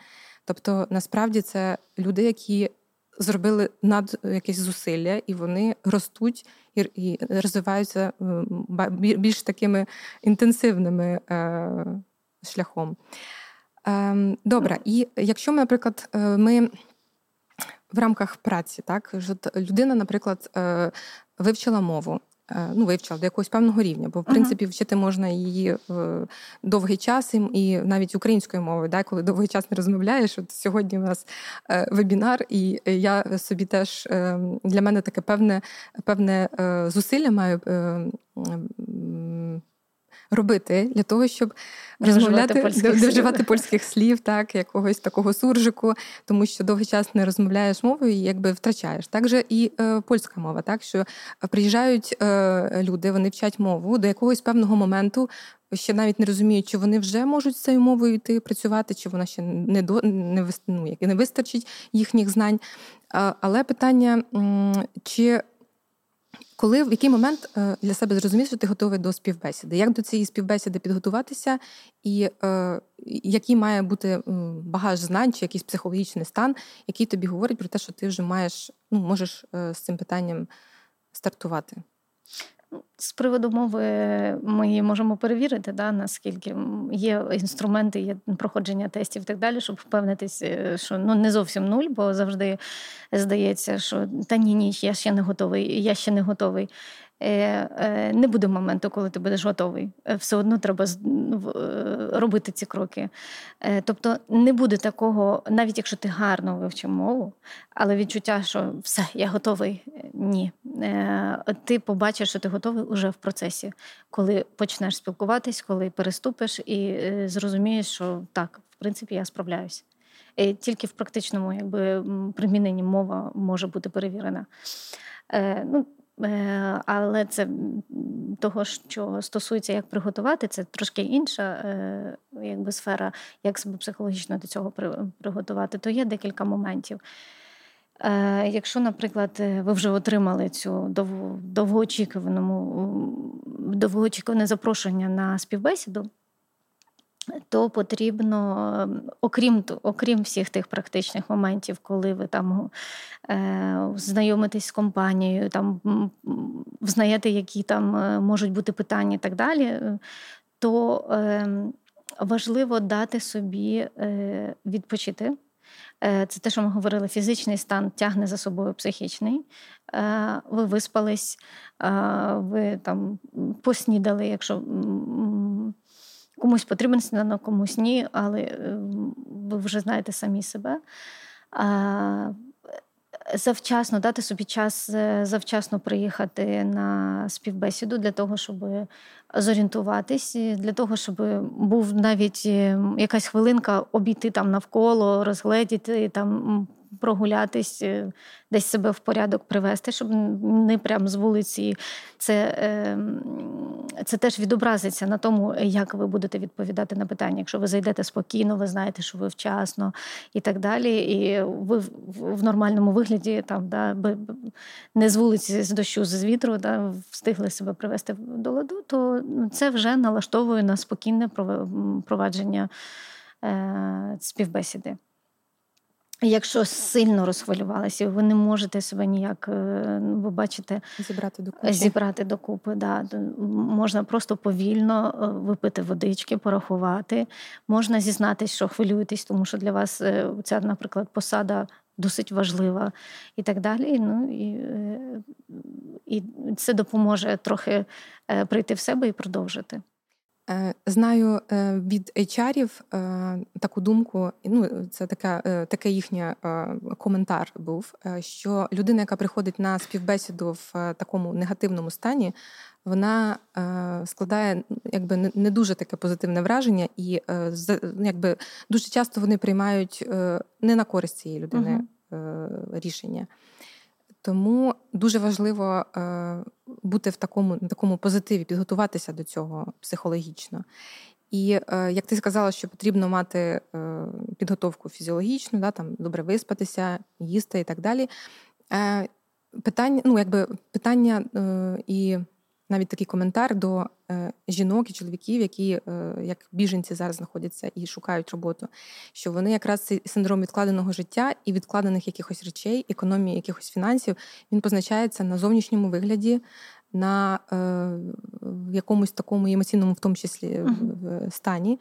Тобто, насправді це люди, які зробили над якесь зусилля, і вони ростуть і розвиваються більш такими інтенсивними е, шляхом. Ем, добре, і якщо ми, наприклад, е, ми в рамках праці, так людина, наприклад, е, вивчила мову. Е, ну, вивчила до якогось певного рівня, бо в принципі вчити можна її е, довгий час і навіть українською мовою, да, коли довгий час не розмовляєш. От сьогодні у нас вебінар, і я собі теж для мене таке певне певне зусилля маю робити для того, щоб розмовляти доживати польських слів, так якогось такого суржику, тому що довгий час не розмовляєш мовою і якби втрачаєш. Так же і е, польська мова, так що приїжджають е, люди, вони вчать мову до якогось певного моменту. Ще навіть не розуміють, чи вони вже можуть з цією мовою йти працювати, чи вона ще не до не, ну, не вистачить їхніх знань. Але питання, чи коли в який момент е, для себе зрозумів, що ти готовий до співбесіди? Як до цієї співбесіди підготуватися, і е, який має бути багаж знань чи якийсь психологічний стан, який тобі говорить про те, що ти вже маєш, ну можеш е, з цим питанням стартувати? З приводу мови ми можемо перевірити, да, наскільки є інструменти, є проходження тестів і так далі, щоб впевнитися, е, що ну не зовсім нуль, бо завжди здається, що та ні, ні, я ще не готовий, я ще не готовий. Е, е, не буде моменту, коли ти будеш готовий. Е, все одно треба робити ці кроки. Тобто не буде такого, навіть якщо ти гарно вивчив мову, але відчуття, що все, я готовий. Ні. Ти побачиш, що ти готовий уже в процесі, коли почнеш спілкуватись, коли переступиш і зрозумієш, що так, в принципі, я справляюсь. Тільки в практичному якби, приміненні мова може бути перевірена. Ну, але це того, що стосується, як приготувати, це трошки інша е, якби, сфера, як себе психологічно до цього приготувати, то є декілька моментів. Е, якщо, наприклад, ви вже отримали цю довгоочікувану довгоочікуване запрошення на співбесіду, то потрібно, окрім окрім всіх тих практичних моментів, коли ви там е, знайомитесь з компанією, там взнаєте, які там е, можуть бути питання і так далі, е, то е, важливо дати собі е, відпочити. Е, це те, що ми говорили, фізичний стан тягне за собою психічний. Ви виспались, ви там поснідали, якщо Комусь потрібен сніданок, комусь ні, але е, ви вже знаєте самі себе. Завчасно дати собі час е, завчасно приїхати на співбесіду для того, щоб зорієнтуватись, для того, щоб був навіть е, якась хвилинка обійти там навколо, розгледіти там. Прогулятись, десь себе в порядок привести, щоб не прямо з вулиці це е, це теж відобразиться на тому, як ви будете відповідати на питання. Якщо ви зайдете спокійно, ви знаєте, що ви вчасно і так далі, і ви в нормальному вигляді там да, не з вулиці, з дощу, з вітру, да, встигли себе привести до ладу, то це вже налаштовує на спокійне провадження е, співбесіди. Якщо сильно розхвилювалися, ви не можете себе ніяк е, ви бачите зібрати докупи. Зібрати докупи, да. Можна просто повільно е, випити водички, порахувати. Можна зізнатись, що хвилюєтесь, тому що для вас е, ця, наприклад, посада досить важлива і так далі. Ну, І і це допоможе трохи прийти в себе і продовжити. Е, знаю е, від HR-ів е, таку думку, ну це така таке їхній коментар був, що людина, яка приходить на співбесіду в такому негативному стані, вона складає якби не дуже таке позитивне враження, і якби дуже часто вони приймають не на користь цієї людини uh-huh. рішення. Тому дуже важливо е, бути в такому такому позитиві, підготуватися до цього психологічно. І е, як ти сказала, що потрібно мати е, підготовку фізіологічну, да, там добре виспатися, їсти і так далі. Питання, ну, якби питання і навіть такий коментар до е, жінок і чоловіків, які е, як біженці зараз знаходяться і шукають роботу, що вони якраз цей синдром відкладеного життя і відкладених якихось речей, економії якихось фінансів, він позначається на зовнішньому вигляді, на е, якомусь такому емоційному, в тому числі стані.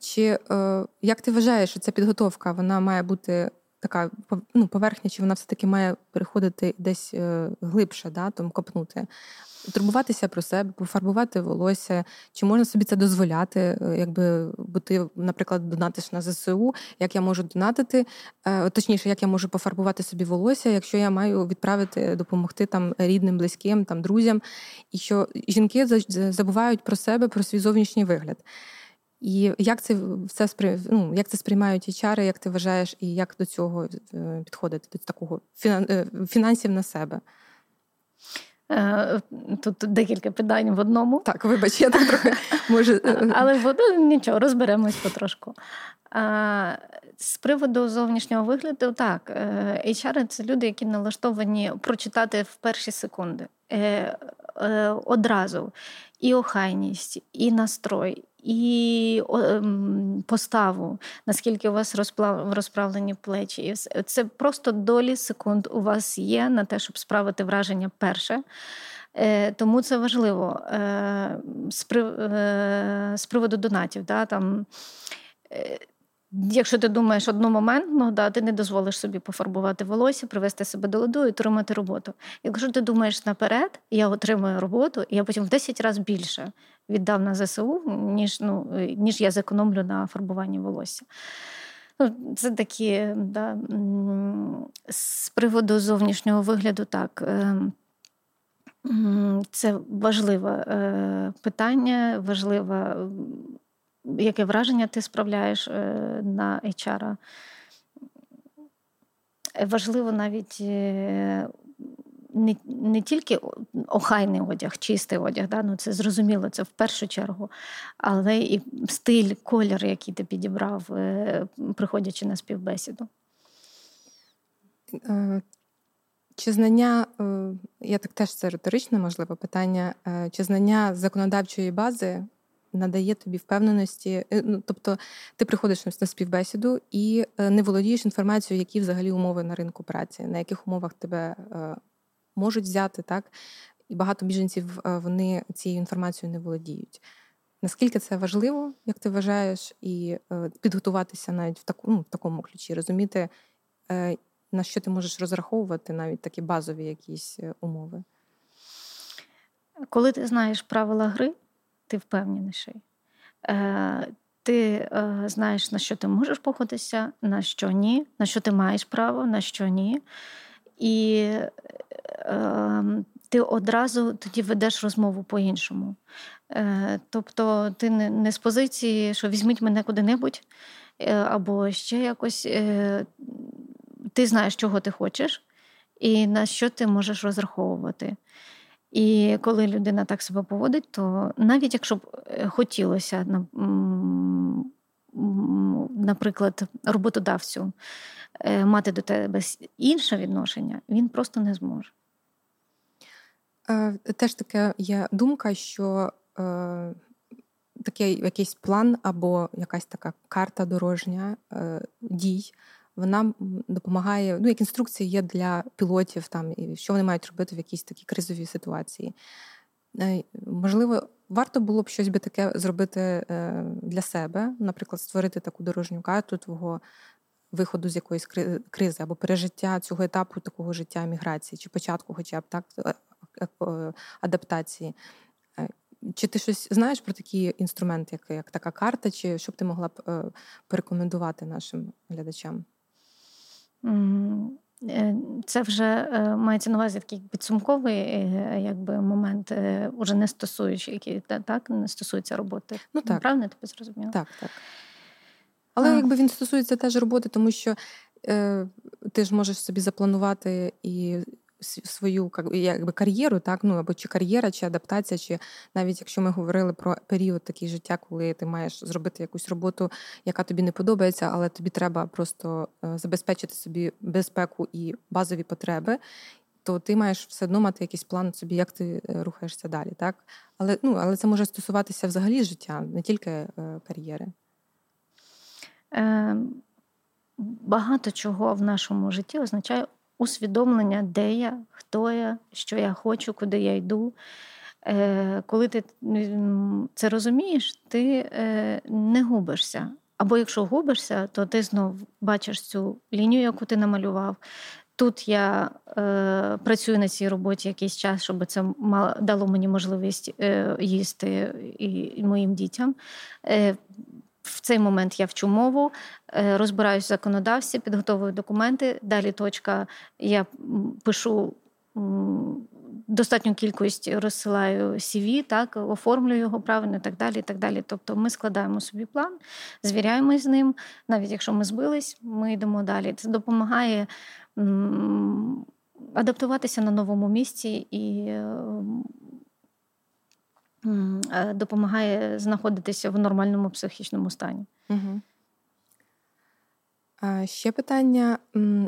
Чи як ти вважаєш, що ця підготовка вона має бути така ну, поверхня, чи вона все-таки має переходити десь глибше, да, там копнути? турбуватися про себе, пофарбувати волосся, чи можна собі це дозволяти, е, якби бо ти, наприклад, донатиш на ЗСУ, як я можу донатити, е, точніше, як я можу пофарбувати собі волосся, якщо я маю відправити, допомогти там рідним, близьким, там друзям, і що жінки забувають про себе, про свій зовнішній вигляд. І як це все спри... ну, як це сприймають HR, як ти вважаєш, і як до цього е, підходити до такого фінансів на себе? Е, тут декілька питань в одному. Так, вибач, я так трохи можу. Е, але ну, нічого, розберемось потрошку. З приводу зовнішнього вигляду, так, е, HR – це люди, які налаштовані прочитати в перші секунди. Одразу і охайність, і настрой, і ем, поставу, наскільки у вас розправлені плечі. Це просто долі секунд у вас є на те, щоб справити враження перше. Е, тому це важливо е, е, з приводу донатів. Да, там, Якщо ти думаєш одномоментно, да, ти не дозволиш собі пофарбувати волосся, привести себе до ладу і отримати роботу. Якщо ти думаєш наперед, я отримую роботу, і я потім в 10 разів більше віддав на ЗСУ, ніж ну, ніж я зекономлю на фарбуванні волосся. Ну, Це такі да, з приводу зовнішнього вигляду, так. Ем, це важливе е, питання, важливе яке враження ти справляєш е, на HR. Важливо навіть е, не не тільки охайний одяг, чистий одяг, да? ну це зрозуміло, це в першу чергу, але і стиль, колір, який ти підібрав, е, приходячи на співбесіду. Чи знання, я так теж це риторичне, можливо, питання, чи знання законодавчої бази надає тобі впевненості. Е, ну, Тобто ти приходиш на співбесіду і е, не володієш інформацією, які взагалі умови на ринку праці, на яких умовах тебе е, можуть взяти, так? І багато біженців вони цією інформацією не володіють. Наскільки це важливо, як ти вважаєш, і підготуватися навіть в таку, ну, в такому ключі, розуміти, на що ти можеш розраховувати навіть такі базові якісь умови? Коли ти знаєш правила гри, ти впевненіший. Е, Ти е, знаєш, на що ти можеш погодитися, на що ні, на що ти маєш право, на що ні. І е, ти одразу тоді ведеш розмову по-іншому. Е, Тобто ти не, не з позиції, що візьміть мене куди-небудь, е, або ще якось. Е, Ти знаєш, чого ти хочеш, і на що ти можеш розраховувати. І коли людина так себе поводить, то навіть якщо б е, хотілося, наприклад, роботодавцю е, мати до тебе інше відношення, він просто не зможе. Е, теж така є думка, що е, такий якийсь план або якась така карта дорожня дій вона допомагає, ну як інструкція є для пілотів, там і що вони мають робити в якійсь такій кризовій ситуації. Е, можливо, варто було б щось би таке зробити е, для себе, наприклад, створити таку дорожню карту твого виходу з якоїсь кризи або пережиття цього етапу такого життя міграції, чи початку, хоча б так, е, адаптації. Чи ти щось знаєш про такі інструменти, як як така карта, чи що б ти могла б порекомендувати нашим глядачам? Е, це вже е, мається на увазі такий підсумковий е, якби, момент, уже не стосуючи, який так не стосується роботи. Ну, так. Правильно я тебе зрозуміла? Так, так. Але а. якби він стосується теж роботи, тому що е, ти ж можеш собі запланувати і свою якби, кар'єру, так ну або чи кар'єра, чи адаптація, чи навіть якщо ми говорили про період такий життя, коли ти маєш зробити якусь роботу, яка тобі не подобається, але тобі треба просто е, забезпечити собі безпеку і базові потреби. То ти маєш все одно мати якийсь план собі, як ти е, рухаєшся далі, так? Але ну, але це може стосуватися взагалі життя, не тільки е, кар'єри. Е, Багато чого в нашому житті означає усвідомлення, де я, хто я, що я хочу, куди я йду. Е, коли ти це розумієш, ти е, не губишся. Або якщо губишся, то ти знов бачиш цю лінію, яку ти намалював. Тут я е, працюю на цій роботі якийсь час, щоб це мало, дало мені можливість е, їсти і, і моїм дітям. Е, в цей момент я вчу мову, е, розбираюсь в законодавстві, підготовую документи. Далі точка я пишу. Достатню кількість розсилаю CV, так, оформлюю його правильно і так далі. і так далі. Тобто ми складаємо собі план, звіряємось з ним. Навіть якщо ми збились, ми йдемо далі. Це допомагає адаптуватися на новому місці і Е, допомагає знаходитися в нормальному психічному стані. Угу. Ще питання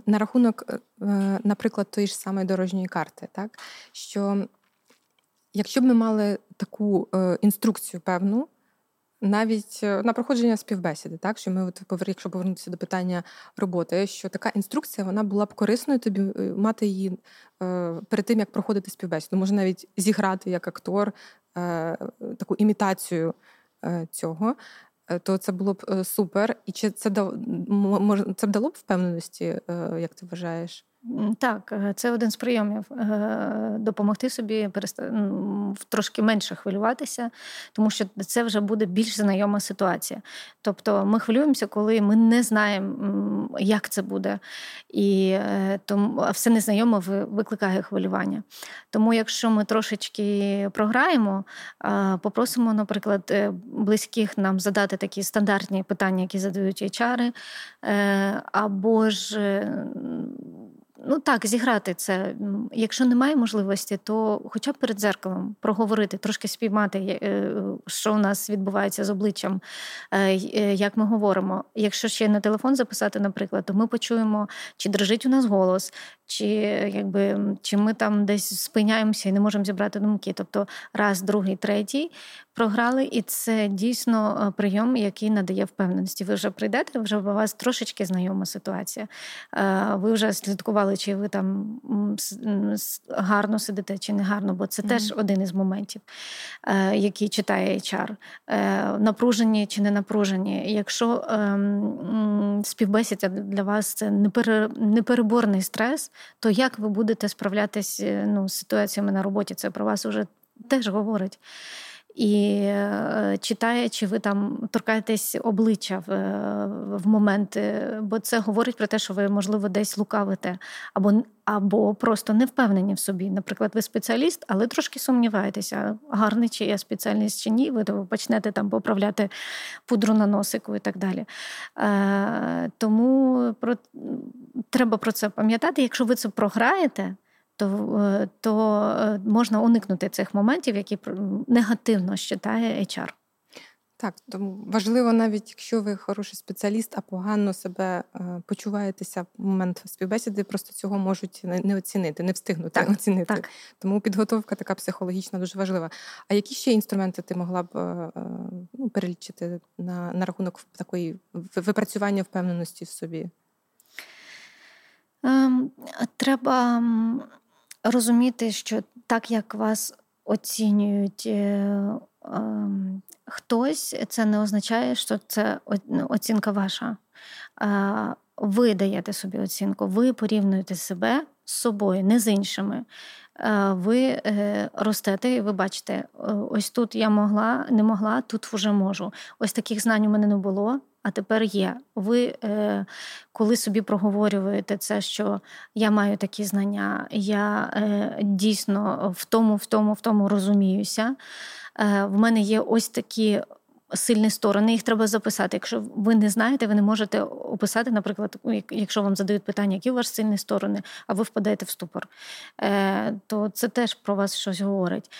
на рахунок, е, е, наприклад, тої ж самої дорожньої карти, так що якщо б ми мали таку інструкцію певну, навіть на проходження співбесіди, так що ми, от якщо повернутися до питання роботи, що така інструкція вона була б корисною тобі мати її перед тим, як проходити співбесіду. Може навіть зіграти як актор Е, таку імітацію е, цього, е, то це було б супер. І чи це це б дало б впевненості, як ти вважаєш? Так, е, це один з прийомів е, допомогти собі трошки менше хвилюватися, тому що це вже буде більш знайома ситуація. Тобто ми хвилюємося, коли ми не знаємо, як це буде, і е, все незнайоме викликає хвилювання. Тому, якщо ми трошечки програємо, попросимо, наприклад, близьких нам задати такі стандартні питання, які задають HR, або ж Ну так, зіграти це. Якщо немає можливості, то хоча б перед зеркалом проговорити, трошки спіймати, е, що у нас відбувається з обличчям, е, е, як ми говоримо. Якщо ще на телефон записати, наприклад, то ми почуємо, чи дрожить у нас голос, чи якби чи ми там десь спиняємося і не можемо зібрати думки. Тобто раз, другий, третій програли, і це дійсно прийом, який надає впевненості. Ви вже прийдете, вже у вас трошечки знайома ситуація. Ви вже слідкували питали, чи ви там гарно сидите, чи не гарно, бо це mm-hmm. теж один із моментів, е, який читає HR. Е, напружені чи не напружені. Якщо ем, співбесідя для вас це непереборний стрес, то як ви будете справлятися е, ну, з ситуаціями на роботі? Це про вас вже теж говорить і е, читає, чи ви там торкаєтесь обличчя в в момент, бо це говорить про те, що ви, можливо, десь лукавите, або або просто не впевнені в собі. Наприклад, ви спеціаліст, але трошки сумніваєтеся, гарний чи я спеціаліст чи ні, ви почнете там поправляти пудру на носику і так далі. Е, Тому про, треба про це пам'ятати. Якщо ви це програєте то то можна уникнути цих моментів, які негативно вважає HR. Так, тому важливо, навіть якщо ви хороший спеціаліст, а погано себе е, почуваєтеся в момент співбесіди, просто цього можуть не оцінити, не встигнути так, оцінити. Так. Тому підготовка така психологічна дуже важлива. А які ще інструменти ти могла б е, е, ну, перелічити на, на рахунок такої випрацювання впевненості в собі? Ем, треба розуміти, що так як вас оцінюють. Ем, хтось, це не означає, що це ну, оцінка ваша. Ви даєте собі оцінку, ви порівнюєте себе з собою, не з іншими. Ви е, ростете, і ви бачите, ось тут я могла, не могла, тут вже можу. Ось таких знань у мене не було, а тепер є. Ви, е, коли собі проговорюєте це, що я маю такі знання, я е, дійсно в тому, в тому, в тому розуміюся. Е, в мене є ось такі. Сильні сторони, їх треба записати. Якщо ви не знаєте, ви не можете описати, наприклад, якщо вам задають питання, які у вас сильні сторони, а ви впадаєте в ступор, е, то це теж про вас щось говорить.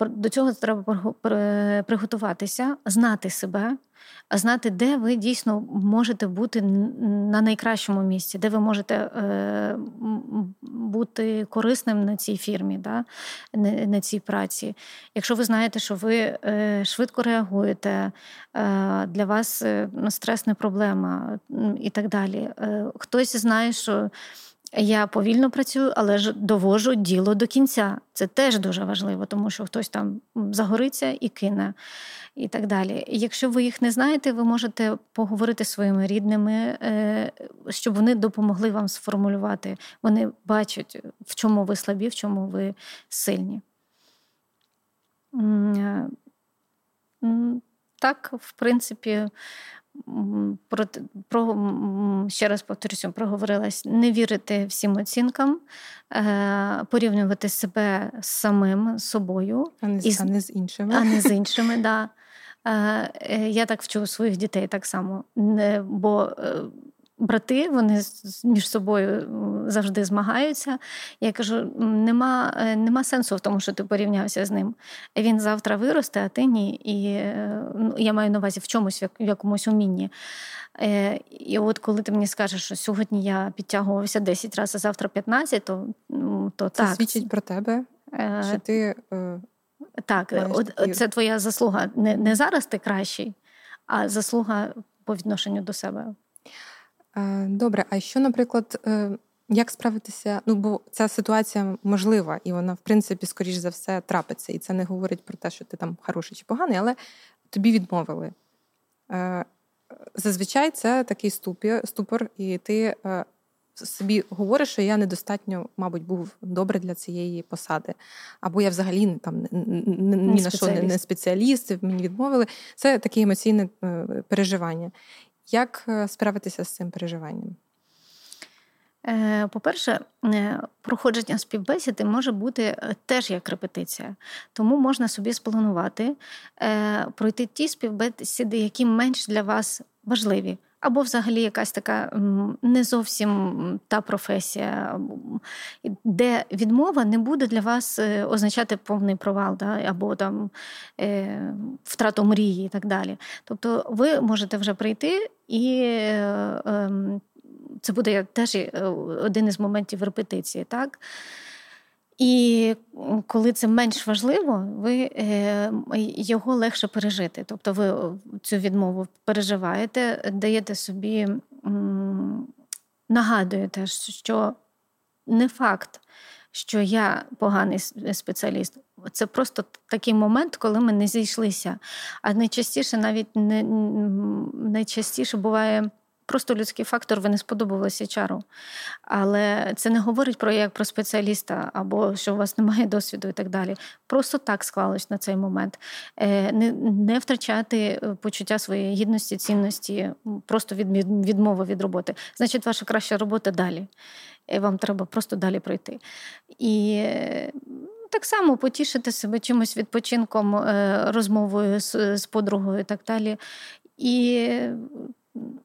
До цього треба приготуватися, знати себе, знати, де ви дійсно можете бути на найкращому місці, де ви можете е, бути корисним на цій фірмі, да? на цій праці. Якщо ви знаєте, що ви е, швидко реагуєте, е, для вас стрес не проблема і так далі. Хтось знає, що. Я повільно працюю, але ж довожу діло до кінця. Це теж дуже важливо, тому що хтось там загориться і кине і так далі. Якщо ви їх не знаєте, ви можете поговорити зі своїми рідними, е, щоб вони допомогли вам сформулювати. Вони бачать, в чому ви слабі, в чому ви сильні. Е, так, в принципі, про, про ще раз повторюся, проговорилась не вірити всім оцінкам, е, порівнювати себе з самим з собою, а не, із, а не з іншими. А не з іншими, да. Е, я так вчу своїх дітей так само. Бо е, брати вони між собою завжди змагаються. Я кажу: нема нема сенсу в тому, що ти порівнявся з ним. Він завтра виросте, а ти ні. І ну, я маю на увазі в чомусь, в якомусь умінні. Е, і от коли ти мені скажеш, що сьогодні я підтягувався 10 разів, а завтра 15, то то Це так. свідчить про тебе, що ти. Так, от, це твоя заслуга. Не не зараз ти кращий, а заслуга по відношенню до себе. Е, добре, а що, наприклад, е, як справитися? Ну, бо ця ситуація можлива, і вона, в принципі, скоріш за все, трапиться. І це не говорить про те, що ти там хороший чи поганий, але тобі відмовили. Е, зазвичай це такий ступор, і ти собі говориш, що я недостатньо, мабуть, був добре для цієї посади. Або я взагалі там ні на що не, не спеціаліст, мені відмовили. Це таке емоційне переживання. Як е, справитися з цим переживанням? Е, по-перше, е, проходження співбесіди може бути теж як репетиція, тому можна собі спланувати, пройти ті співбесіди, які менш для вас важливі. Або взагалі якась така не зовсім та професія, де відмова не буде для вас е, означати повний провал, да, або там е, втрату мрії і так далі. Тобто ви можете вже прийти, і е, е, це буде теж е, один із моментів репетиції. так? І коли це менш важливо, ви е, його легше пережити. Тобто ви цю відмову переживаєте, даєте собі, нагадуєте, що не факт, що я поганий спеціаліст. Це просто такий момент, коли ми не зійшлися. А найчастіше, навіть не найчастіше буває. Просто людський фактор, ви не сподобалися чару. Але це не говорить про як про спеціаліста або що у вас немає досвіду і так далі. Просто так склалось на цей момент. Е, не не втрачати е, почуття своєї гідності, цінності, просто від, відмови від роботи. Значить, ваша краща робота далі. І вам треба просто далі пройти. І е, так само потішити себе чимось відпочинком, розмовою з, з подругою і так далі. І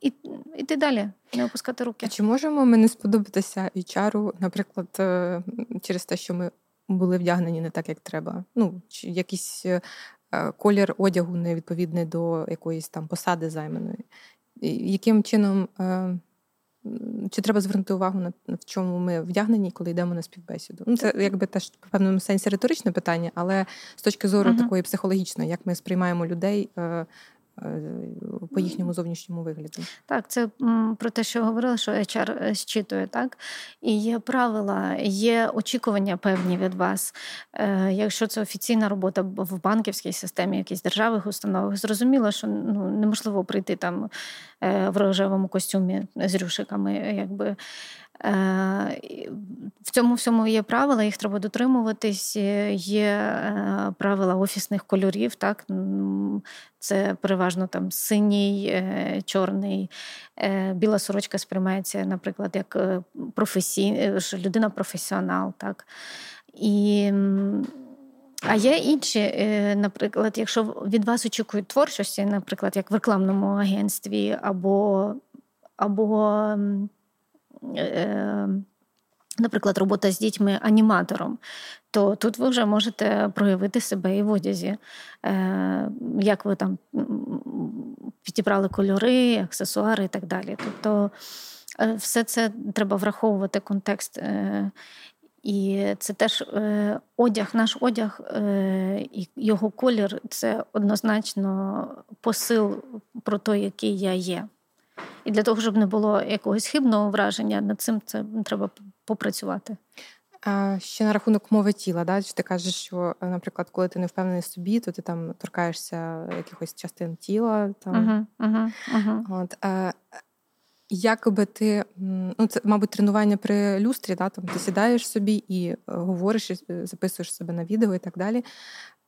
і, іти далі, не опускати руки. А Чи можемо ми не сподобатися HR, наприклад, е, через те, що ми були вдягнені не так, як треба? Ну, чи якийсь е, колір одягу невідповідний до якоїсь там посади займаної? Яким чином чи треба звернути увагу на в чому ми вдягнені, коли йдемо на співбесіду? Ну це якби теж в певному сенсі риторичне питання, але з точки зору uh-huh. такої психологічної, як ми сприймаємо людей е, Е, по їхньому зовнішньому вигляду. Так, це про те, що говорила, що HR е, зчитує, так? І є правила, є очікування певні від вас. Е, якщо це офіційна робота в банківській системі, якісь державних установах, зрозуміло, що ну, неможливо прийти там в рожевому костюмі з рюшиками, якби. В цьому всьому є правила, їх треба дотримуватись. Є правила офісних кольорів. так? Це переважно там синій, е, чорний, е, біла сорочка сприймається, наприклад, як е, професій... людина професіонал. так? І... А є інші, наприклад, якщо від вас очікують творчості, наприклад, як в рекламному агентстві, або або наприклад, робота з дітьми аніматором, то тут ви вже можете проявити себе і в одязі, е, як ви там підібрали кольори, аксесуари і так далі. Тобто е, все це треба враховувати контекст. Е, і це теж одяг, наш одяг і його колір це однозначно посил про те, який я є. І для того, щоб не було якогось хибного враження, над цим це треба попрацювати. Ще на рахунок мови тіла, да? ти кажеш, що, наприклад, коли ти не впевнений в собі, то ти там торкаєшся якихось частин тіла. Там. Uh-huh, uh-huh, uh-huh. От, а, як би ти, ну це, мабуть, тренування при люстрі, да? там ти сідаєш собі і е, говориш, і е, записуєш себе на відео і так далі.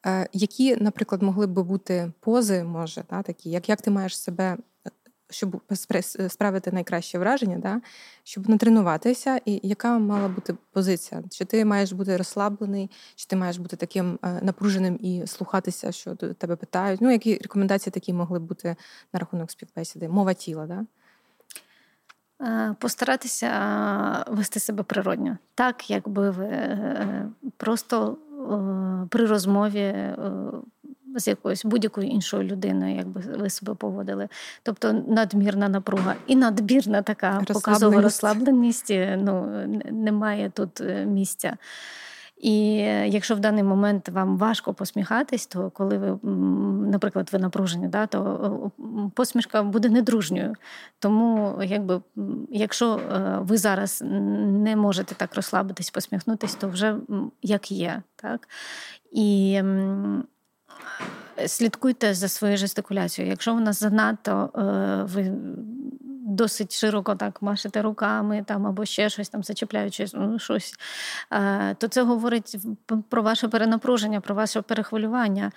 Е, які, наприклад, могли б бути пози, може, да, такі, як як ти маєш себе щоб справити найкраще враження, да? щоб натренуватися, і яка мала бути позиція? Чи ти маєш бути розслаблений, чи ти маєш бути таким е, напруженим і слухатися, що тебе питають? Ну, які рекомендації такі могли б бути на рахунок співбесіди? Мова тіла, да? Е, постаратися вести себе природньо, так якби ви е, просто при розмові з якоюсь будь-якою іншою людиною, якби ви себе поводили. Тобто надмірна напруга і надбірна така показова розслабленість. Ну, немає тут е, місця. І якщо в даний момент вам важко посміхатись, то коли ви, наприклад, ви напружені, да, то посмішка буде недружньою. Тому, якби, якщо е, ви зараз не можете так розслабитись, посміхнутись, то вже як є. Так? І слідкуйте за своєю жестикуляцією. Якщо вона занадто е, ви досить широко так машете руками там або ще щось там зачіпляючи ну, щось, е, то це говорить про ваше перенапруження, про ваше перехвилювання.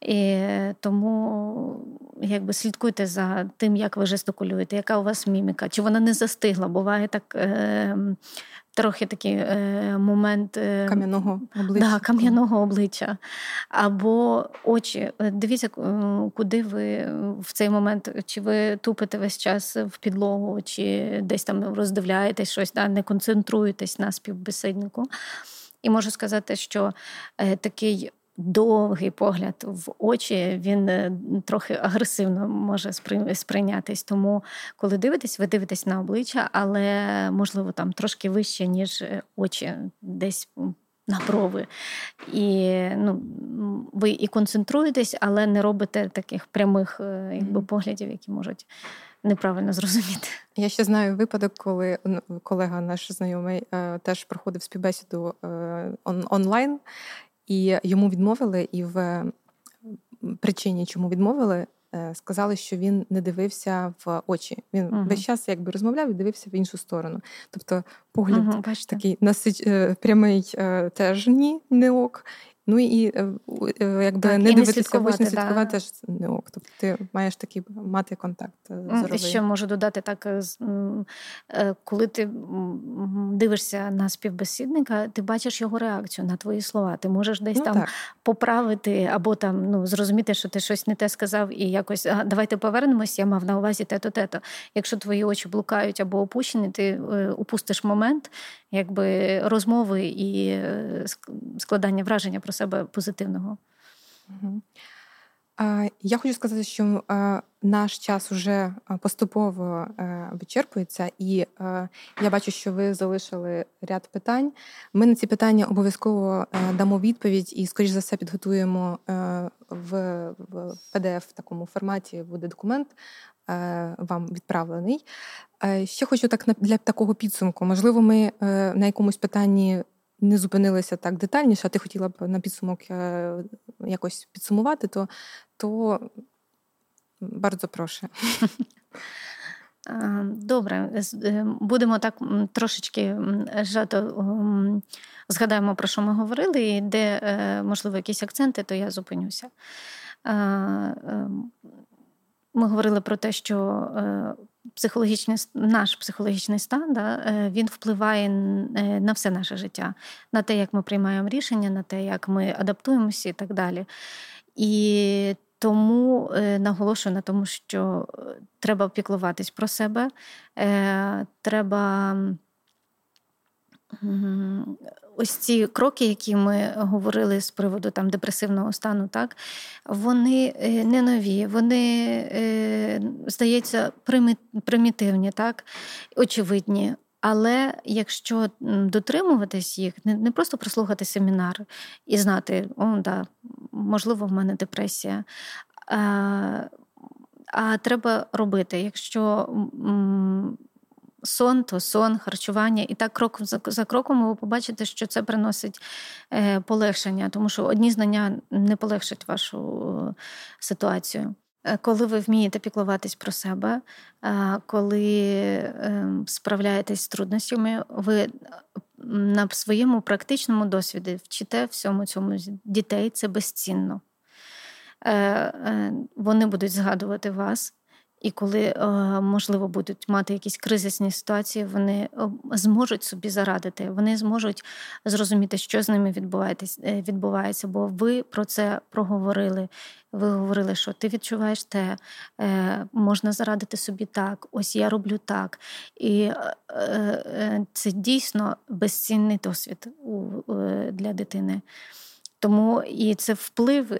І Тому якби слідкуйте за тим, як ви жестикулюєте, яка у вас міміка, чи вона не застигла. Буває так. Е, трохи такий е, момент е, кам'яного обличчя. Да, кам'яного обличчя. Або очі. Е, дивіться, куди ви в цей момент, чи ви тупите весь час в підлогу, чи десь там роздивляєтесь щось, да, не концентруєтесь на співбесіднику. І можу сказати, що е, такий довгий погляд в очі, він е, трохи агресивно може сприйнятись. Тому, коли дивитесь, ви дивитесь на обличчя, але можливо там трошки вище, ніж е, очі, десь. На брови. І ну, ви і концентруєтесь, але не робите таких прямих е, якби, поглядів, які можуть неправильно зрозуміти. Я ще знаю випадок, коли колега наш знайомий теж проходив співбесіду онлайн, і йому відмовили, і в причині, чому відмовили, е, сказали, що він не дивився в очі. Він uh весь час якби розмовляв і дивився в іншу сторону. Тобто погляд uh такий насич... Е, прямий е, теж ні, не ок. Ну і е, е, якби так, не і дивитися, не слідкувати, да. не ок. Тобто ти маєш такий мати контакт. зоровий. Ще можу додати так, коли ти дивишся на співбесідника, ти бачиш його реакцію на твої слова. Ти можеш десь ну, там так. поправити або там ну зрозуміти, що ти щось не те сказав, і якось а, давайте повернемось. Я мав на увазі те-то, те-то. Якщо твої очі блукають або опущені, ти упустиш момент, якби розмови і складання враження про себе позитивного. Я хочу сказати, що наш час уже поступово е, вичерпується, і е, я бачу, що ви залишили ряд питань. Ми на ці питання обов'язково е, дамо відповідь і, скоріш за все, підготуємо в pdf такому форматі. Буде документ вам відправлений. Ще хочу так для такого підсумку. Можливо, ми на якомусь питанні не зупинилися так детальніше, а ти хотіла б на підсумок е, якось підсумувати, то то bardzo прошу. Добре, е, будемо так трошечки жато згадаємо, про що ми говорили, і де, е, можливо, якісь акценти, то я зупинюся. Ми говорили про те, що психологічний наш психологічний стан да, е, він впливає е, на все наше життя, на те, як ми приймаємо рішення, на те, як ми адаптуємося і так далі. І тому е, наголошую на тому, що треба піклуватись про себе, треба ось ці кроки, які ми говорили з приводу там депресивного стану, так вони е, не нові, вони, е, здається, примітивні, так, очевидні. Але якщо дотримуватись їх, не просто прослухати семінар і знати, о, да, можливо, в мене депресія. А, а треба робити, якщо сон, то сон, харчування. І так крок за кроком ви побачите, що це приносить е, полегшення, тому що одні знання не полегшать вашу ситуацію. Е, коли ви вмієте піклуватись про себе, е, коли справляєтесь з трудностями, ви на своєму практичному досвіді вчите всьому цьому дітей, це безцінно. Вони будуть згадувати вас. І коли, е, можливо, будуть мати якісь кризисні ситуації, вони е, зможуть собі зарадити, вони зможуть зрозуміти, що з ними е, відбувається, бо ви про це проговорили. Ви говорили, що ти відчуваєш те, можна зарадити собі так, ось я роблю так. І це дійсно безцінний досвід для дитини. Тому і це вплив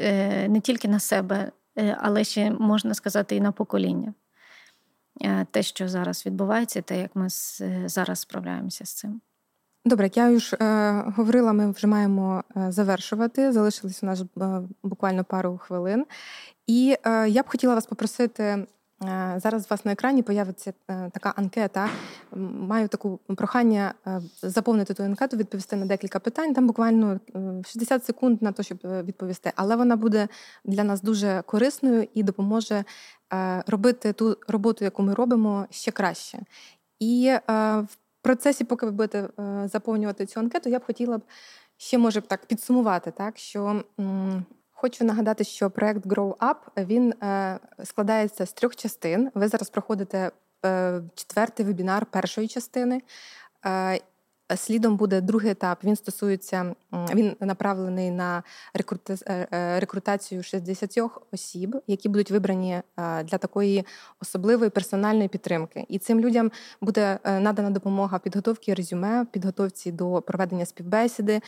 не тільки на себе. Е, але ще можна сказати і на покоління. Е, те, що зараз відбувається, те, як ми зараз справляємося з цим. Добре, як я вже е, говорила, ми вже маємо е, завершувати. Залишилось у нас е, буквально пару хвилин. І е, я б хотіла вас попросити Е, зараз у вас на екрані появиться е, така анкета. Маю таку прохання е, заповнити ту анкету, відповісти на декілька питань. Там буквально 60 секунд на те, щоб відповісти. Але вона буде для нас дуже корисною і допоможе робити ту роботу, яку ми робимо, ще краще. І в процесі, поки ви будете заповнювати цю анкету, я б хотіла б ще може так підсумувати, так що Хочу нагадати, що проект Grow Up він е, складається з трьох частин. Ви зараз проходите е, четвертий вебінар першої частини. Слідом буде другий етап. Він стосується, він направлений на е, е, рекрутацію 60 осіб, які будуть вибрані е, для такої особливої персональної підтримки. І цим людям буде надана допомога підготовки резюме, підготовці до проведення співбесіди,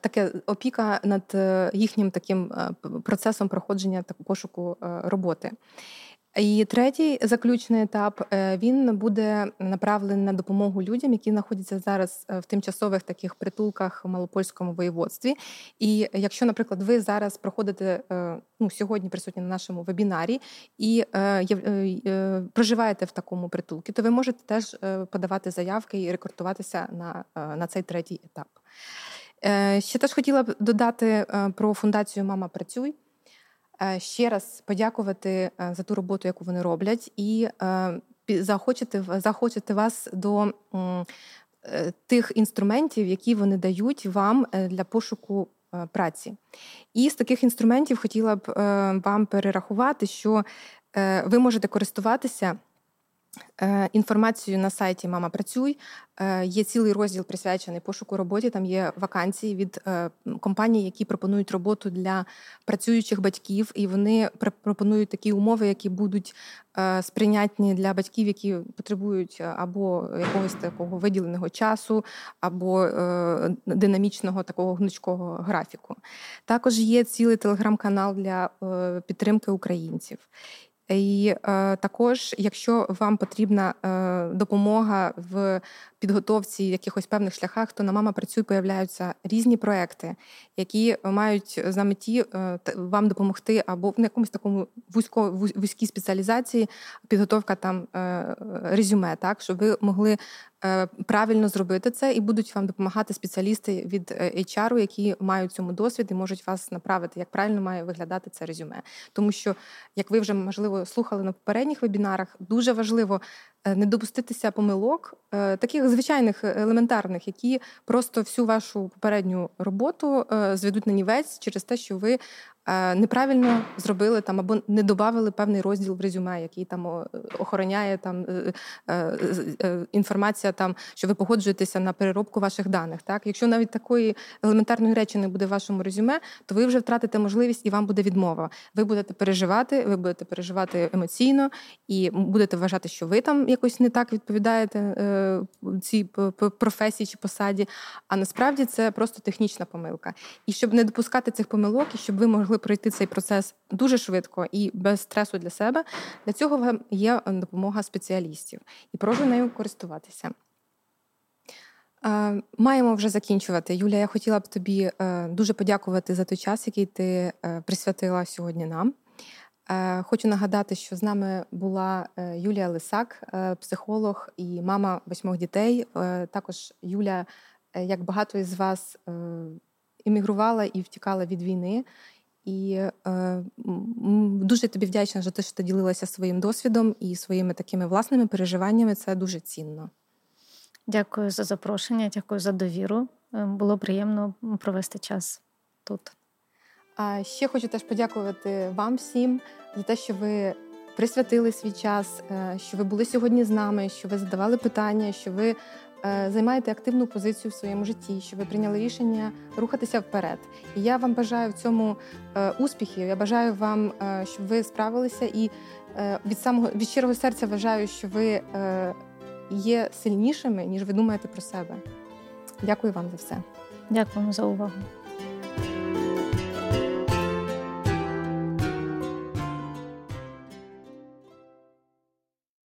таке опіка над їхнім таким процесом проходження та пошуку роботи. І третій заключний етап е, він буде направлений на допомогу людям, які знаходяться зараз е, в тимчасових таких притулках в малопольському воєводстві. І якщо, наприклад, ви зараз проходите е, ну, сьогодні присутні на нашому вебінарі і проживаєте в такому притулку, то ви можете теж подавати заявки і рекрутуватися на, на цей третій етап. Ще теж хотіла б додати про фундацію Мама працюй. Е, ще раз подякувати е, за ту роботу, яку вони роблять, і е, захочете захочете вас до тих інструментів, які вони дають вам для пошуку праці. І з таких інструментів хотіла б вам перерахувати, що ви можете користуватися. Е, інформацію на сайті Мама Працюй е, є цілий розділ присвячений пошуку роботи. Там є вакансії від е, компаній, які пропонують роботу для працюючих батьків, і вони пропонують такі умови, які будуть сприйнятні для батьків, які потребують або якогось такого виділеного часу, або динамічного такого гнучкого графіку. Також є цілий телеграм-канал для підтримки українців. І е, також, якщо вам потрібна е, допомога в підготовці якихось певних шляхах, то на мама працює, появляються різні проекти, які мають за меті е, вам допомогти або в якомусь такому вузько вузькій спеціалізації підготовка там е, резюме, так щоб ви могли Е, правильно зробити це, і будуть вам допомагати спеціалісти від е, HR, які мають цьому досвід і можуть вас направити, як правильно має виглядати це резюме. Тому що, як ви вже можливо слухали на попередніх вебінарах, дуже важливо не допуститися помилок, е, таких звичайних е, елементарних, які просто всю вашу попередню роботу зведуть на нівець через те, що ви неправильно зробили там або не додали певний розділ в резюме, який там охороняє там інформація, там що ви погоджуєтеся на переробку ваших даних. Так, якщо навіть такої елементарної речі не буде в вашому резюме, то ви вже втратите можливість і вам буде відмова. Ви будете переживати, ви будете переживати емоційно і будете вважати, що ви там якось не так відповідаєте е, цій професії чи посаді. А насправді це просто технічна помилка. І щоб не допускати цих помилок, і щоб ви могли пройти цей процес дуже швидко і без стресу для себе, для цього вам є допомога спеціалістів і прошу нею користуватися. Е, маємо вже закінчувати. Юля, я хотіла б тобі е, дуже подякувати за той час, який ти присвятила сьогодні нам. Е, хочу нагадати, що з нами була е, Юлія Лисак, е, психолог і мама восьмох дітей. Також Юля, як багато із вас, іммігрувала і втікала від війни. І дуже тобі вдячна за те, що ти ділилася своїм досвідом і своїми такими власними переживаннями. Це дуже цінно. Дякую за запрошення, дякую за довіру. Було приємно провести час тут. А ще хочу теж подякувати вам всім за те, що ви присвятили свій час, е, що ви були сьогодні з нами, що ви задавали питання, що ви е, займаєте активну позицію в своєму житті, що ви прийняли рішення рухатися вперед. І я вам бажаю в цьому е, успіхів. Я бажаю вам, щоб ви справилися, і від самого від щирого серця вважаю, що ви є сильнішими, ніж ви думаєте про себе. Дякую вам за все. Дякую за увагу.